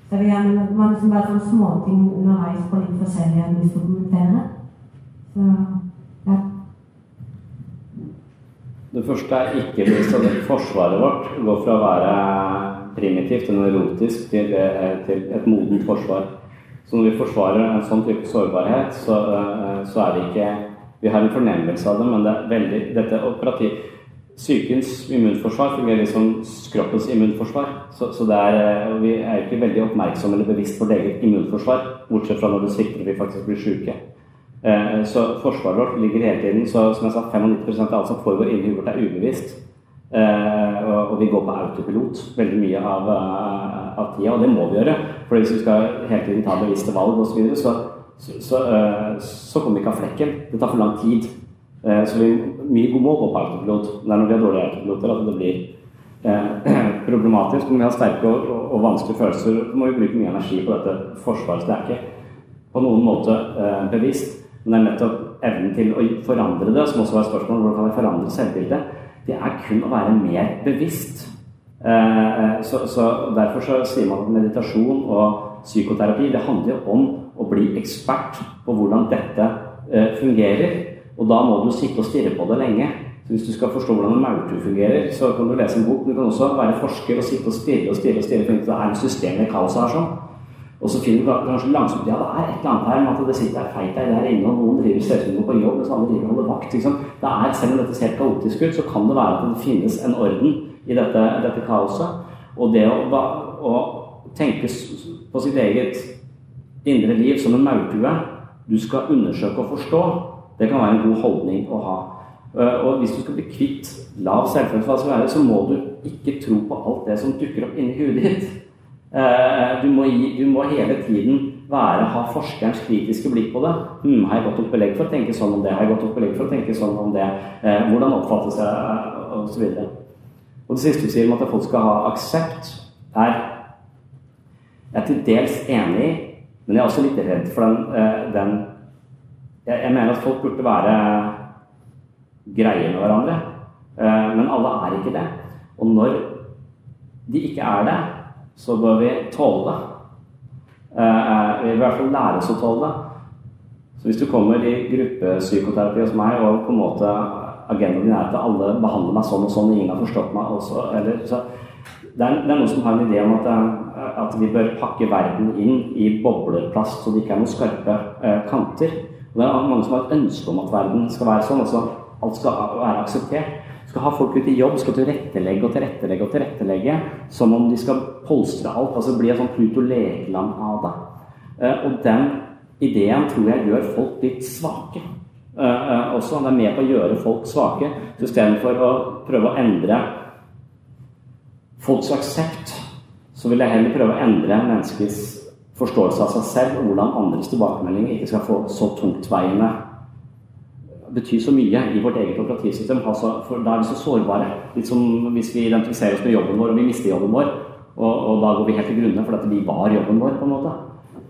Så vi er man liksom bare sånne småting underveis på litt forskjellige enn vi å kommentere. Så, ja. Det første er ikke minst at forsvaret vårt går fra å være primitivt og erotisk til, eh, til et modent forsvar. Så når vi forsvarer en sånn type sårbarhet, så, eh, så er det ikke vi har en fornemmelse av det, men det er veldig, dette operativ Sykens immunforsvar fungerer som kroppens immunforsvar. Så, så er, eh, vi er ikke veldig oppmerksomme eller bevisst på eget immunforsvar, bortsett fra når det svikter og vi faktisk blir syke. Eh, så forsvaret vårt ligger hele tiden så som jeg sa, 95 av alt som foregår inni huet vårt, er ubevisst. Eh, og, vi går på autopilot veldig mye av, av tida, og det må vi gjøre. For hvis vi skal hele tiden ta bevisste valg osv., så, videre, så så, så, så kommer vi ikke av flekken. Det tar for lang tid. Så vi mye må gå på autopilot. Det er når vi har dårlige autopiloter at det blir problematisk. Når vi har sterke og, og, vanskelige følelser, må vi bruke mye energi på dette forsvaret. Det er ikke på noen måte bevisst, men det er nettopp evnen til å forandre det, som også var et spørsmål hvordan kan jeg forandre selvbildet. Det er kun å være mer bevisst. Så, så Derfor så sier man at meditasjon og psykoterapi det handler om å bli ekspert på hvordan dette eh, fungerer. Og da må du sitte og stirre på det lenge. Så Hvis du skal forstå hvordan en maurtue fungerer, så kan du lese en bok. Men du kan også være forsker og sitte og stirre og stirre og stirre. Det er en system i kaoset her sånn. Og så finner du kanskje langsomt ja, det er et eller annet her med at det sitter ei feit der inne, og noen driver ser på jobb, mens alle driver og holder vakt. Liksom. Det er, selv om dette ser kaotisk ut, så kan det være at det finnes en orden i dette, dette kaoset. Og det å, å tenke på sitt eget indre liv som en maurtue du skal undersøke og forstå, det kan være en god holdning å ha. Eh, og hvis du skal bli kvitt lav selvfølelse, så må du ikke tro på alt det som dukker opp inni huet ditt. Eh, du må, du må, hele tiden være, ha forskerens kritiske blikk på det. Hm, har jeg godt nok belegg for å tenke sånn om det? Har jeg godt nok belegg for å tenke sånn om det? Eh, hvordan oppfattes jeg? Og så videre. Og det siste du sier om at folk skal ha aksept, er jeg er til dels enig i, men jeg er også litt redd for den, eh, den jeg, jeg, mener at folk burde være greie med hverandre. Eh, men alle er ikke det. Og når de ikke er det, så bør vi tåle det. Eh, vil i hvert fall lære oss å tåle det. Så hvis du kommer i gruppepsykoterapi hos meg, og på en måte agendaen din er at alle behandler meg sånn og sånn, og ingen har forstått meg også, eller, så, det, er, det er noen som har en idé om at at vi bør pakke verden inn i bobleplast, så det ikke er noen skarpe eh, kanter. Og det er mange som har et ønske om at verden skal være sånn. altså Alt skal være akseptert. Skal ha folk ut i jobb, skal tilrettelegge og tilrettelegge og tilrettelegge som om de skal polstre alt. altså Bli et sånt Pluto Legeland av det. Eh, og den ideen tror jeg gjør folk litt svake. Eh, eh også. Det er med på å gjøre folk svake, istedenfor å prøve å endre folks aksept så vil jeg heller prøve å endre menneskets forståelse av seg selv og hvordan andres tilbakemelding ikke skal få så tungtveiende bety så mye i vårt eget operativsystem. For da er vi så sårbare. Litt som hvis vi identifiserer oss med jobben vår og vi mister jobben vår. Og, og da går vi helt til grunne fordi vi var jobben vår, på en måte.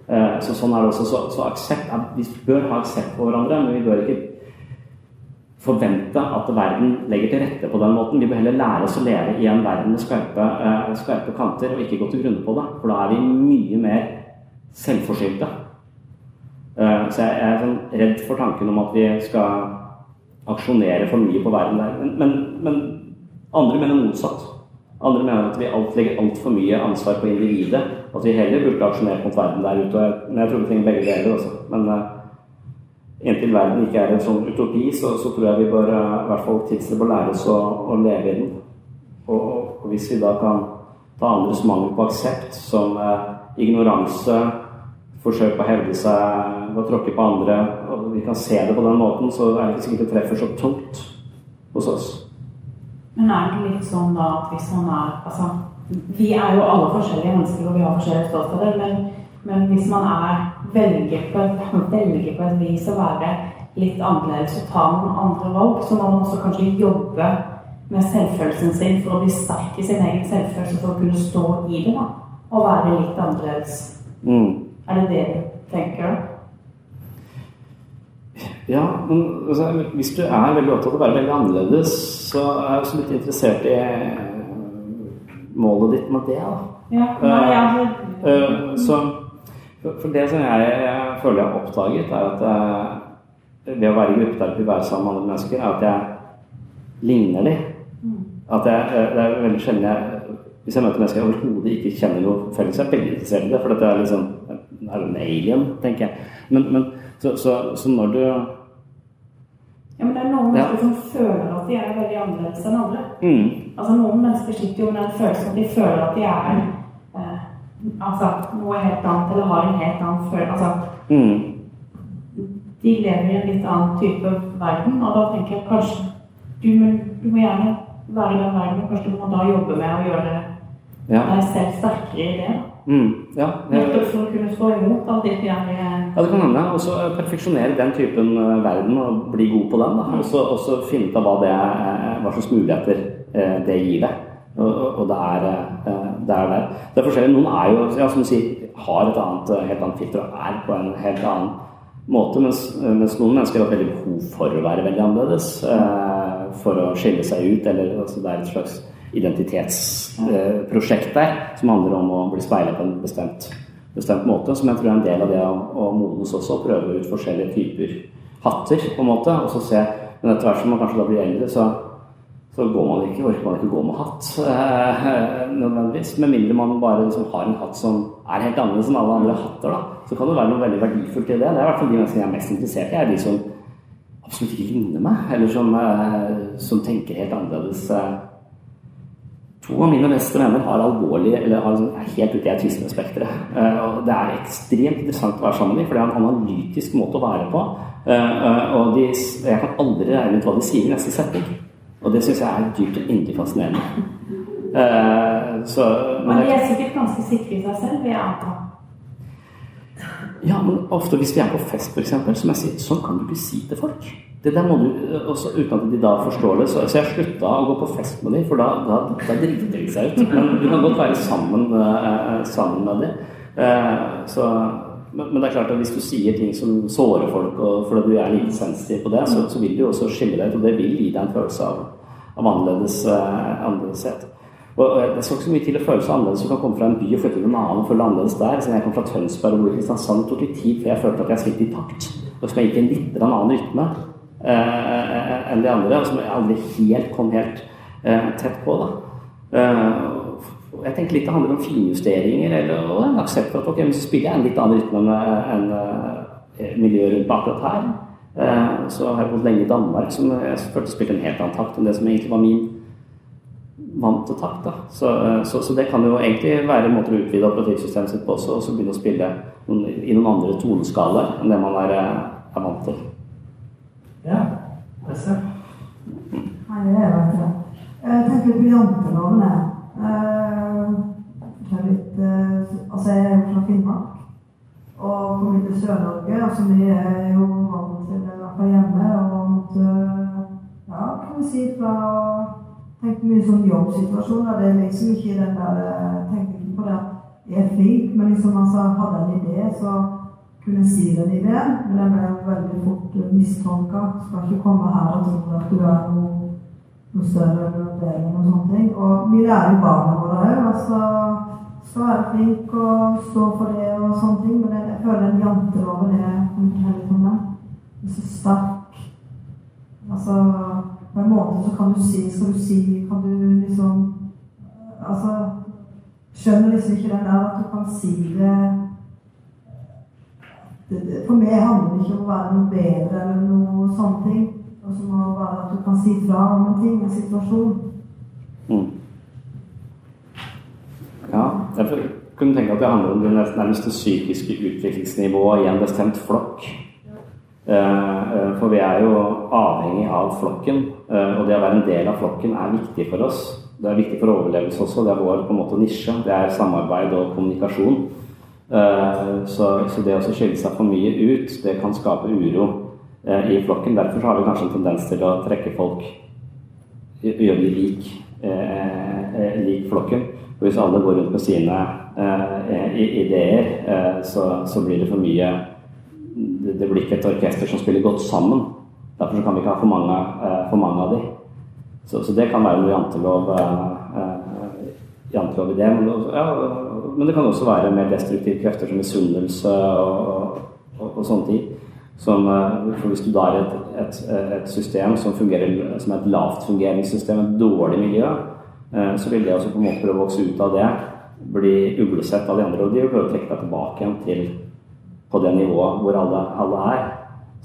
Eh, så sånn er det også. Så, så aksept, vi bør ha aksept på hverandre, men vi bør ikke forvente at verden legger til rette på den måten. Vi bør heller lære oss å leve i en verden med skarpe, uh, skarpe kanter og ikke gå til grunne på det. For da er vi mye mer selvforskyldte. Eh, så jeg er sånn redd for tanken om at vi skal aksjonere for mye på verden der. Men, men, men andre mener motsatt. Andre mener at vi alt, legger altfor mye ansvar på individet. At vi heller burde aksjonert mot verden der ute. Men jeg tror vi trenger begge deler også. Men uh, inntil verden ikke er en sånn utopi, så, så tror jeg vi bør uh, i hvert fall tidsrett lære oss å, å, leve i den. Og, og, hvis vi da kan ta andres mangel på aksept som uh, ignoranse, forsøk på å hevde seg ved å tråkke på andre, og vi kan se det på den måten, så er det ikke sikkert det treffer så tungt hos oss. Men er det litt sånn da at hvis man er Altså, vi er jo alle forskjellige mennesker, og vi har forskjellige ståsteder, men, men hvis man er velger på, velger på et vis å være litt annerledes og ta noen andre valg, så må man også kanskje jobbe med selvfølelsen sin for å bli sterk i sin egen selvfølelse for å kunne stå i det da, og være litt annerledes. Mm. Er det det du tenker? Ja, men altså, hvis du er veldig opptatt av å være veldig annerledes, så er jeg også litt interessert i eh, målet ditt med det. da. Ja, nei, altså. uh, så, for det som jeg, jeg, føler jeg har oppdaget, er at jeg, ved å være i gruppeterapi, være sammen med andre mennesker, er at jeg ligner dem. Mm. At jeg, det er veldig sjelden jeg Hvis jeg møter mennesker jeg overhodet ikke kjenner noe felles, jeg er veldig interessert i det. For dette er liksom er en alien, tenker jeg. Men, men så, så, så, når du ja, men det er noen mennesker som føler at de er veldig annerledes enn andre. Mm. Altså Noen mennesker sitter jo med den følelsen at de føler at de er eh, altså, noe helt annet, eller har en helt annen følelse. Altså, mm. De lever i en litt annen type verden, og da tenker jeg kanskje du, du må gjerne være i den verden, kanskje du må da jobbe med å gjøre ja. deg selv sterkere i det. Mm, ja. Nettopp for å kunne stå imot alt det fjerne Ja, det kan hende. Og så perfeksjonere den typen eh, verden og bli god på den. Og så finne ut av hva, det er, hva slags muligheter eh, det gir deg. Og, og det, er, eh, det er der. Det er forskjellig. Noen er jo, ja, som du sier, har et annet, helt annet filter og er på en helt annen måte, mens, mens noen mennesker har veldig behov for å være veldig annerledes. For å skille seg ut, eller altså, det er et slags identitetsprosjekt der som handler om å bli speilet på en bestemt, bestemt, måte. Som jeg tror er en del av det å, å modnes også. Prøve ut forskjellige typer hatter, på en måte. Og så se Men etter hvert som man kanskje da blir eldre, så, så går man ikke, orker man ikke gå med hatt eh, nødvendigvis. Med mindre man bare liksom har en hatt som er helt annerledes enn alle andre hatter. da, Så kan det være noe veldig verdifullt i det. Det er i hvert fall de menneskene jeg er mest interessert i, er de som absolutt ikke ligner meg, eller som, eh, som tenker helt annerledes. Eh, To av mine beste venner har alvorlige, eller har, er helt ute i autismespekteret. Uh, og det er ekstremt interessant å være sammen med dem, for det er en analytisk måte å være på. Uh, og de, jeg kan aldri regne ut hva de sier i neste setning. Og det syns jeg er dypt og inderlig fascinerende. Så, men, men de er sikkert ganske sikre i seg selv, vil jeg anta. Ja, men ofte hvis vi er på fest, f.eks., som jeg sier, sånn kan du ikke si til folk. Det der må du, også Uten at de da forstår det. Så, så jeg slutta å gå på fest med dem, for da, da, da driter de seg ut. Men du kan godt være sammen, uh, sammen med dem. Uh, så, men, det er klart at hvis du sier ting som sårer folk, og fordi du er litt sensitiv på det, så, så vil du også skille deg ut, og det vil gi deg en følelse av, av annerledes, annerledeshet. Og Det skal ikke så mye til å føle seg annerledes. Du kan komme fra en by og flytte til en annen og føle deg annerledes der. Siden jeg kom fra Tønsberg og bor i Kristiansand, tok litt tid før jeg følte at jeg spilte i takt. Og så jeg gikk i en litt annen rytme. Eh, enn de andre, og som jeg aldri helt kom helt eh, tett på. da. Eh, jeg tenker litt det handler om finjusteringer eller, og en aksept for at ok, hvis du spiller en litt annen rytme enn en, miljøet rundt akkurat her. Så har jeg bodd lenge i Danmark, som jeg følte spilte en helt annen takt enn det som egentlig var min vante takt. da. Så, så, så, det kan jo egentlig være måter å utvide operativsystemet sitt på også, og så begynne å spille noen, i noen andre toneskalaer enn det man er, er vant til. Ja. Det er det. Jeg tenker på jantelovene. Uh, litt, uh, altså, jeg er fra Finnmark og kom til Sør-Norge. Altså, vi er jo vant til det hjemme. Og måtte, ja, kan vi si, fra å tenke mye sånn jobbsituasjoner. Det er liksom ikke den der eh, Tenker ikke på det jeg er flink, men liksom altså, hadde en idé, så kunne jeg si den ideen, men den ble veldig fort mistolka. Skal ikke komme her og tro at du er noe, noe større eller bedre eller sånne ting. Og vi lærer barna våre òg. Altså, skal være flink og stå for det og sånne ting. Men jeg, jeg føler den janteloven er litt om den. Den så sterk. Altså På en måte så kan du si Skal du si Kan du liksom Altså Skjønner liksom ikke den der at du kan si det for meg handler det ikke om å være noe bedre eller noe sånne ting. Og så må det være at du kan si fra om en ting, en situasjon. Mm. Ja, jeg kunne tenke at det handler om det nærmeste psykiske utviklingsnivået i en bestemt flokk. Eh, eh, for vi er jo avhengig av flokken, og det å være en del av flokken er viktig for oss. Det er viktig for overlevelse også. Det er vår på en måte nisje. Det er samarbeid og kommunikasjon. Så, så det å skille seg for mye ut, det kan skape uro i flokken. Derfor har vi kanskje en tendens til å trekke folk gjøre de lik, lik flokken. Og hvis alle går rundt med sine eh, ideer, eh, så, så, blir det for mye det, blir ikke et orkester som spiller godt sammen. Derfor kan vi ikke ha for mange, eh, for mange av de. Så, så, det kan være noe jantelov, jantelov i det. Men, ja, men, det kan også være mer destruktive krefter som misunnelse og, og, og, sånne ting. Som, for hvis du da har et, et, et, system som fungerer som et lavtfungerende system, et dårlig miljø, Eh, så vil det også på en måte prøve å vokse ut av det, bli uglesett av de andre. Og de vil prøve å trekke deg tilbake igjen til på det nivået hvor alle, alle er.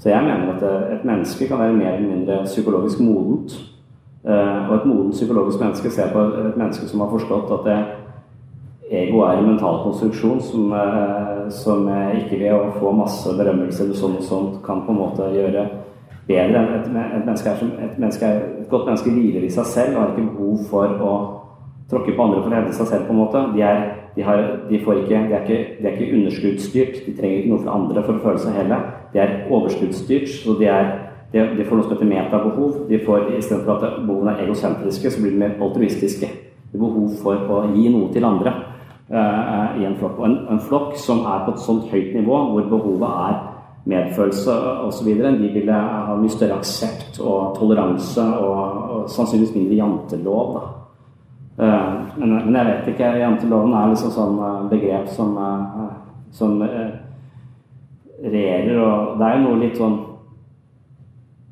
Så jeg mener at eh, et menneske kan være mer eller mindre psykologisk modent. Eh, og et modent psykologisk menneske ser på et menneske som har forstått at ego er en mental konstruksjon som, som ikke ved å få masse berømmelse eller sånn og sånt kan på en måte gjøre bedre et, et, menneske er som, et, menneske er, et godt menneske hviler i seg selv og har ikke behov for å tråkke på andre for å hevde seg selv. på en måte. De er, de har, de ikke, de er ikke, de ikke underskuddsstyrt. De trenger ikke noe fra andre for å føle seg hele. De er overskuddsstyrt. så de, er, de, får noe som heter metabehov. De får, Istedenfor at behovene er egosentriske, så blir de mer altruistiske. De har behov for å gi noe til andre uh, i en flokk. Og en, en flokk som er på et sånt høyt nivå, hvor behovet er medfølelse osv. De ville ha mye større aksept og toleranse og, og sannsynligvis mindre jantelov. Da. Uh, men, jeg vet ikke. Janteloven er liksom sånn uh, begrep som, uh, som regjerer, og det er jo noe litt sånn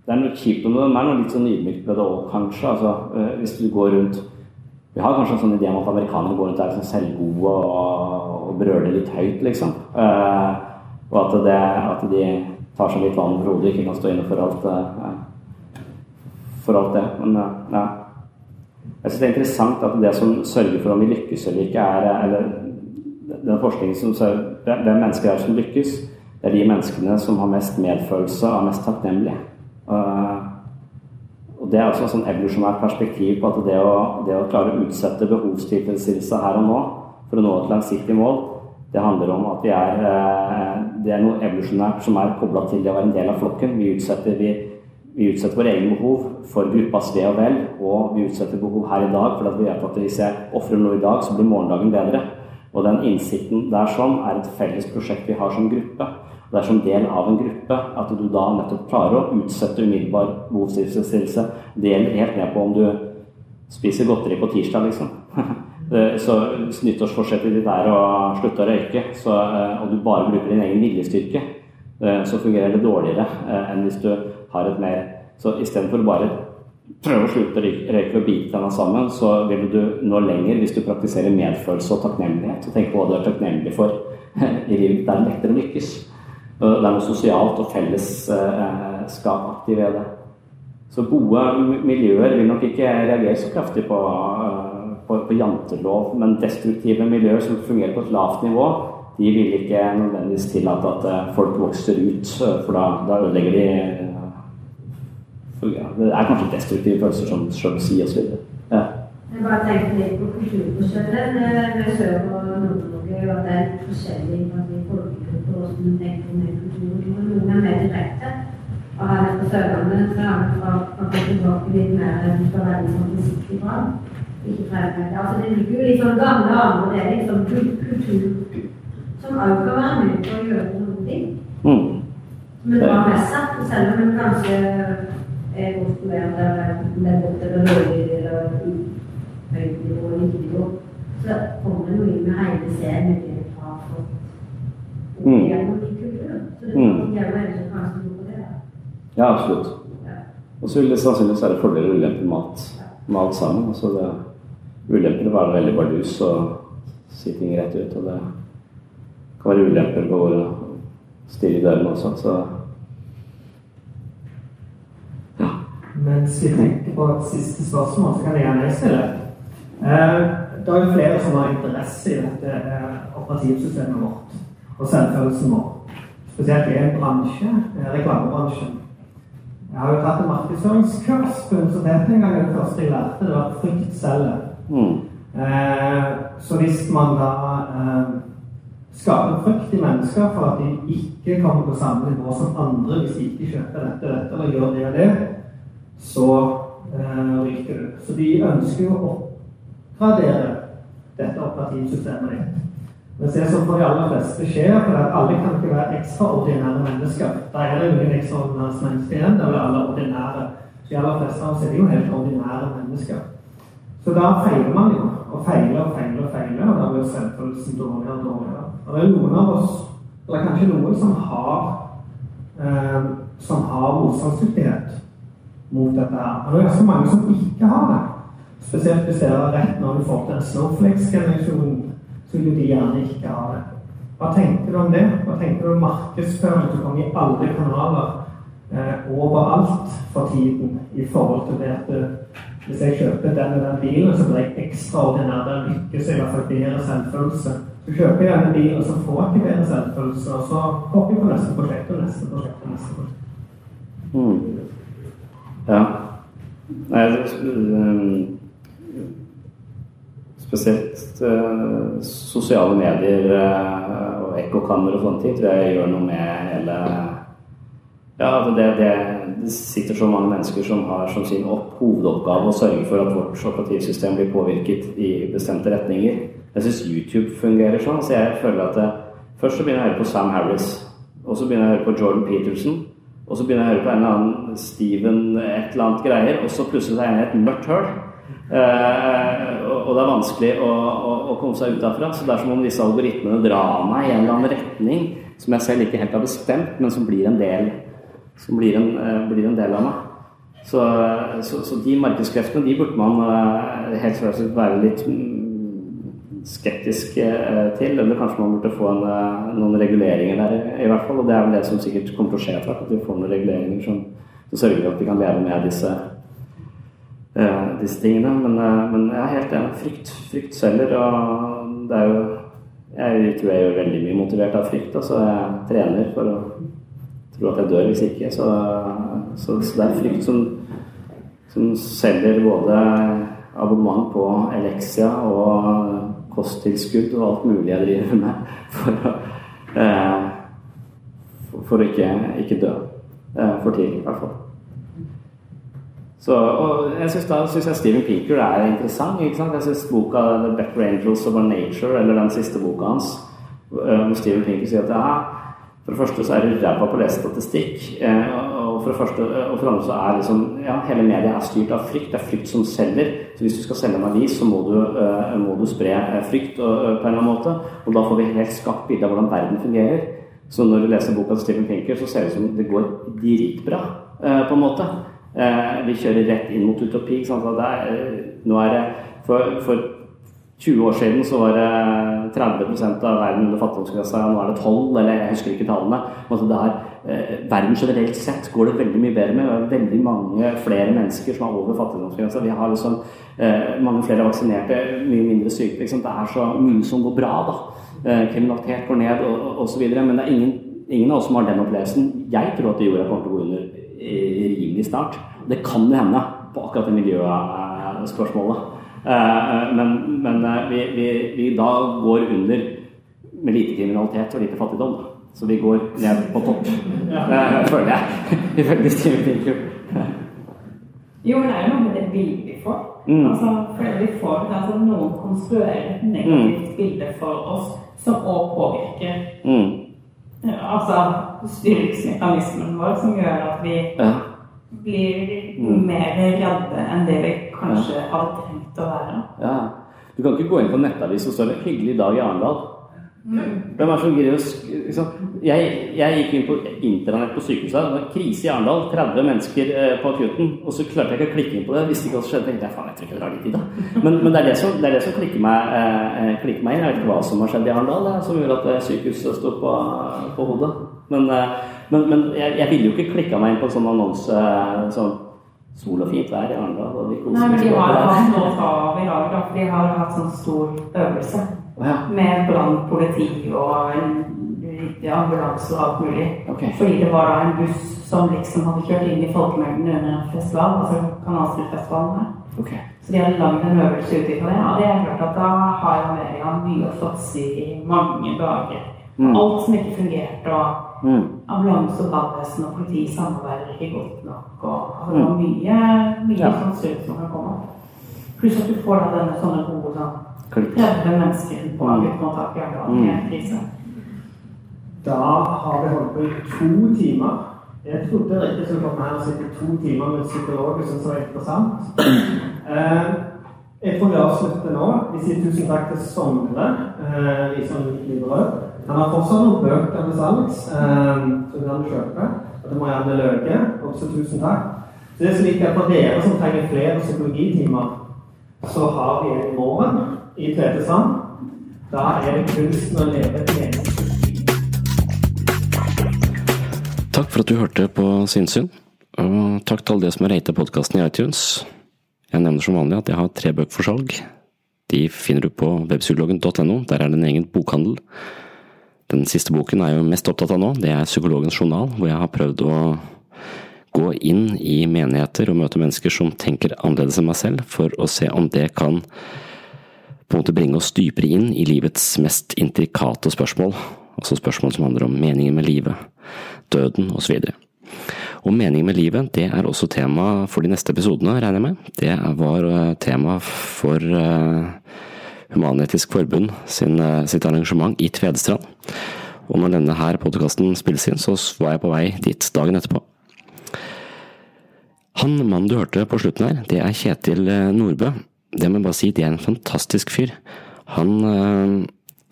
Det er noe kjipt med det, men det er noe litt sånn ydmykt med det òg, kanskje. Altså, hvis du går rundt Vi har kanskje en sånn idé om at amerikanere går rundt og er liksom selvgode og, og brøler litt høyt, liksom. Uh, og at, det, at de tar seg litt vann over hodet, ikke kan stå inne for alt, uh, for alt det. Men uh, ja. Jeg synes det er interessant at det som sørger for om vi lykkes eller ikke, er eller den forskningen som sørger Hvem mennesker er som lykkes? Det er de menneskene som har mest medfølelse og er mest takknemlige. Og Det er også et sånn evolusjonært perspektiv på at det å, det å klare å utsette behovstilfredsstillelse her og nå for å nå et langsiktig mål, det handler om at vi er eh, Det er noe evolusjonært som er kobla til det å være en del av flokken. Vi utsetter, vi, vi utsetter våre egne behov for gruppas ve og vel, og vi utsetter behov her i dag for vi vet at hvis jeg ofrer noe i dag, så blir morgendagen bedre. Og den innsikten der sånn er et felles prosjekt vi har som gruppe. Og det er som del av en gruppe at du da nettopp klarer å utsette umiddelbar behovstilfredsstillelse. Det gjelder helt ned på om du spiser godteri på tirsdag, liksom. Eh, så hvis nyttårsforsettet ditt er å slutte å røyke, så, eh, og du bare bruker din egen viljestyrke, eh, så fungerer det dårligere enn hvis du har et mer Så istedenfor bare prøve å slutte å røyke og bite denne sammen, så vil du nå lenger hvis du praktiserer medfølelse og takknemlighet. Og tenker på hva du er takknemlig for i livet. Det er lettere å lykkes. Det er noe sosialt og fellesskapaktig ved det. Så gode miljøer vil nok ikke reagere så kraftig på på, på jantelov, men destruktive miljøer som fungerer på et lavt nivå, de vil ikke nødvendigvis tillate at eh, folk vokser ut, eh, for da, da ødelegger de ja, Det er kanskje destruktive følelser som sjalusi osv. Ja. Jeg bare tenkte litt på kulturforskjellen med Sør- og Nord-Norge. At det er forskjellig i folkegrupper og hvordan man tenker om kultur. Noen er mer direkte. Og her på Sørlandet så har det fra tilbake litt mer fra ikke fremmede. Altså, det ligger jo litt sånn gamle aner, det er liksom kultur som òg kan være med på å gjøre noen ting. Mm. det drar med selv om en kanskje er det er godt eller dårlig eller høyt nivå eller ikke nivå, så kommer det noe med hele serien har fått Mm. gjennom i kulturen. Så det kan være veldig kanskje noe på det. Ja, absolutt. Og så vil det sannsynligvis være fordeler og ulemper med alt, med alt sammen. Altså det, ulemper er være veldig bardus og si ting rett ut. Og det kan være ulemper ved å stirre i døren også. Så Mens vi tenker på et siste spørsmål, så kan jeg gjerne stille. Eh, det er jo flere som har interesse i dette eh, operativsystemet vårt og selvfølelsen vår. Spesielt i en bransje, eh, reklamebransjen. Jeg har jo tatt en markedsføringskurs på universitetet en gang. Det første jeg lærte, det var frykt selger. mm. Eh, så hvis man da eh, skaper frykt i mennesker for at de ikke kommer på samme nivå som andre hvis de ikke kjøper dette, dette eller gjør det og det, så eh, ryker du. Så de ønsker jo å oppgradere dette operativsystemet ditt. Mens det som for de aller fleste skjer, for at alle kan ikke være ekstraordinære mennesker. Da er det jo ingen ekstraordinære mennesker igjen, Det er alle ordinære. De aller fleste av oss er jo helt ordinære mennesker. Så da feiler man jo, og feiler og feiler og feiler, og da blir selvfølelsen dårligere og dårligere. Og det er noen av oss, eller kanskje noen, som har, eh, som har motstandsdyktighet mot dette her. Og det er ganske mange som ikke har det. Spesielt hvis dere har rett når du får til en snowflakes-generasjon, så vil de gjerne ikke ha det. Hva tenker du om det? Hva tenker du om markedsføring som kommer i alle kanaler eh, overalt for tiden i forhold til det at du, hvis jeg kjøper den og den bilen, så blir jeg ekstraordinær. Den lykkes i hvert fall bedre selvfølelse. Så kjøper jeg denne bilen, og så får jeg ikke bedre selvfølelse. Og så hopper jeg på neste prosjekt og neste prosjekt og neste prosjekt. Mm. Ja. Nei, um, spesielt uh, sosiale medier uh, og ekkokammer og sånne ting tror jeg gjør noe med hele Ja, altså det, det, det sitter så mange mennesker som har som sin opp, hovedoppgave å sørge for at vårt operativsystem blir påvirket i bestemte retninger. Jeg syns YouTube fungerer sånn. så jeg føler at det, Først så begynner jeg å høre på Sam Harris, og så begynner jeg å høre på Jordan Peterson. Og så begynner jeg å høre på en eller annen Steven et eller annet greier, og så plutselig er jeg i et mørkt høl. Eh, og, og det er vanskelig å, å, å komme seg ut derfra. Så det er som om disse algoritmene drar meg i en eller annen retning som jeg selv ikke helt har bestemt, men som blir en del, blir en, eh, blir en del av meg. Så, så, så de markedskreftene de burde man eh, helt slett være litt skeptisk eh, til. Eller kanskje man burde få en, eh, noen reguleringer der, i hvert fall. Og det er vel det som sikkert kommer til å skje etter hvert. At vi får noen reguleringer som, som sørger for at vi kan leve med disse, uh, disse tingene. Men, uh, men jeg er helt enig. Frykt, frykt selger. Og det er jo Jeg tror jeg er veldig mye motivert av frykt. Altså jeg trener for å tro at jeg dør hvis ikke. Så, så, så det er frykt som, som selger både abonnement på Elexia og kosttilskudd og alt mulig jeg driver med for å, eh, for, å ikke, ikke dø eh, for tidlig, i hvert fall. Så, og jeg synes da synes jeg Steven Pinker er interessant. ikke sant? Jeg syns boka 'The Better Angels Our Nature', eller den siste boka hans, eh, hvor Steven Pinker sier at ja, for det første så er du ræva på å lese statistikk. Eh, for det første, og for det andre så er liksom, ja, hele media er styrt av frykt. Det er frykt som selger. Så hvis du skal selge en avis, så må du, uh, må du spre frykt uh, på en eller annen måte. Og da får vi helt skapt bilde av hvordan verden fungerer. Så når du leser boka til Steven Pinker, så ser det ut som det går dritbra, på en måte. vi kjører rett inn mot utopi. Er, nå er det for, for 20 år siden så var det 30 av verden under fattigdomsgrensa, nå er det 12 eller jeg husker ikke tallene. Altså det er, eh, verden generelt sett går det veldig mye bedre med. Det er veldig mange flere mennesker som er over fattigdomsgrensa. Vi har liksom eh, mange flere vaksinerte, mye mindre syke. Liksom. Det er så mye som går bra, da. Eh, kriminalitet går ned videre. Men det er ingen, ingen av oss som har den opplevelsen. Jeg tror at jorda kommer til å gå under rimelig snart. Det kan jo hende på akkurat det miljøspørsmålet. Eh, men, men eh, vi, vi, vi, da går under med lite kriminalitet og lite fattigdom. Så vi går ned på topp, ja. føler jeg. Ifølge Steven Pinker. Jo, men det er noe med det bildet vi får. Mm. Altså, for vi får altså, Noen konstruerer et negativt mm. bilde for oss som òg påvirker mm. altså styringsmekanismen vår, som gjør at vi ja. blir mer redde enn det vi kanskje ja. hadde trengt å være. Ja. Du kan ikke gå inn på nettavis og stå det 'Hyggelig dag i Arendal'. Hvem er som greier liksom, jeg, jeg, gikk inn på internett på sykehuset. Det var krise i Arendal. 30 mennesker eh, på akuten. Og så klarte jeg ikke å klikke inn på det. Visste ikke hva som skjedde. jeg, faen, jeg tror ikke det drar litt tid da. Men, men det, er det, som, det er det som klikker meg, eh, klikker meg inn. Jeg vet ikke hva som har skjedd i Arendal eh, som gjorde at sykehuset sto på, på hodet. Men, eh, men, men jeg, jeg, ville jo ikke klikka meg inn på en sånn annonse sånn sol og fint vær i Arendal. Nei, men de har hatt noe fra i dag, da. de har hatt sånn stor øvelse ja. med brann, politi og en ambulanse og alt mulig. Okay. Fordi det var da en buss som liksom hadde kjørt inn i folkemengden under en festival, altså Kanalstrupfestivalen her. Okay. Så de hadde lagd en øvelse ut ifra det. Og det er klart at da har Amerika mye å slåss i mange dager. Mm. Alt som ikke fungerte, og mm. ambulanse og brannvesen og politi samarbeider ikke godt nok. Og, altså, det var mm. mye, mye ja. sånn søk som kan komme. Pluss at du får da denne sånne gode sånn 30 mennesker på akuttmottak i Arendal i en krise. Da har vi holdt på i to timer. Jeg trodde Rikke skulle komme her og sitte to timer med psykolog. som sa det var interessant. Eh, jeg tror vi avslutter nå. Vi sier tusen takk til Sondre eh, i sånn Liverød. Han har fortsatt noen bøker til salgs um, som du kan kjøpe. Og det må gjerne Løke. Også tusen takk. Så det er slik at For dere som trenger flere psykologitimer, så har vi en morgen i Tvedestrand. Da er det kunsten å leve et meningsfullt Takk for at du hørte på Sinnsyn. Og takk til alle dere som har ratet podkasten i iTunes. Jeg nevner som vanlig at jeg har tre bøker for salg. De finner du på webpsykologen.no. Der er det en egen bokhandel. Den siste boken er jeg jo mest opptatt av nå. Det er Psykologens journal, hvor jeg har prøvd å gå inn i menigheter og møte mennesker som tenker annerledes enn meg selv, for å se om det kan på en måte bringe oss dypere inn i livets mest intrikate spørsmål. Altså spørsmål som handler om meningen med livet, døden osv. Og meningen med livet, det er også tema for de neste episodene, regner jeg med. Det var eh, tema for uh, Human-Etisk Forbund sin, eh, sitt arrangement i Tvedestrand. Og når denne her podkasten spilles inn, så var jeg på vei dit dagen etterpå. Han mannen du hørte på slutten her, det er Kjetil eh, Nordbø. Det må jeg bare si, det er en fantastisk fyr. Han, eh,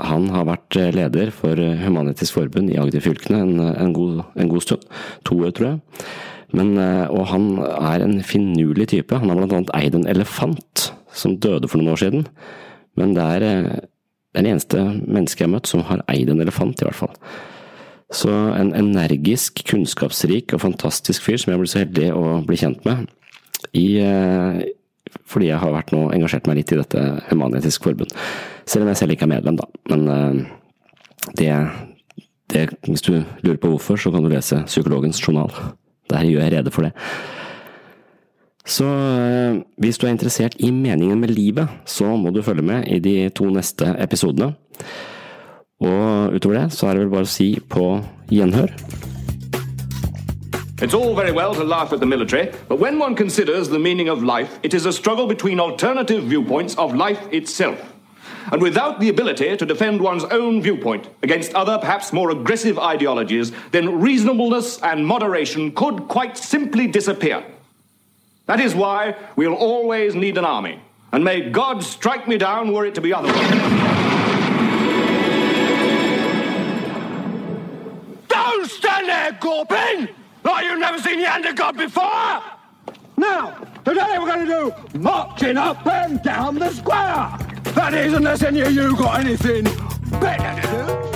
han har vært leder for Human-Etisk Forbund i Agder-fylkene en, en, en, god, stund. To år, tror jeg. Men, og han er en finurlig type. Han har blant annet eid en elefant som døde for noen år siden. Men det er eh, den eneste mennesket jeg har møtt som har eid en elefant, i hvert fall. Så en energisk, kunnskapsrik og fantastisk fyr som jeg ble så heldig å bli kjent med. I, eh, fordi jeg har vært nå engasjert meg litt i dette Human-Etisk Forbund. Selv om jeg selv ikke er medlem, da. Men eh, det, det, Hvis du lurer på hvorfor, så kan du lese Psykologens journal. Der gjør jeg rede for det. Så eh, hvis du er interessert i meningen med livet, så må du følge med i de to neste episodene. Og utover det så er det vel bare å si på gjenhør. It's all very well to laugh at the military, but when one considers the meaning of life, it is a struggle between alternative viewpoints of life itself. And without the ability to defend one's own viewpoint against other, perhaps more aggressive ideologies, then reasonableness and moderation could quite simply disappear. That is why we'll always need an army. And may God strike me down were it to be otherwise. Don't stand there, Gorpin! Like you've never seen Yander God before! Now, today we're going to do marching up and down the square! That is, unless any of you got anything better to do.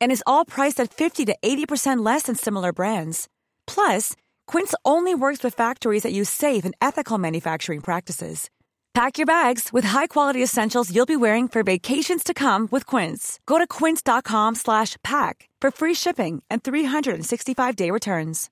And is all priced at 50 to 80% less than similar brands. Plus, Quince only works with factories that use safe and ethical manufacturing practices. Pack your bags with high-quality essentials you'll be wearing for vacations to come with Quince. Go to quince.com slash pack for free shipping and 365-day returns.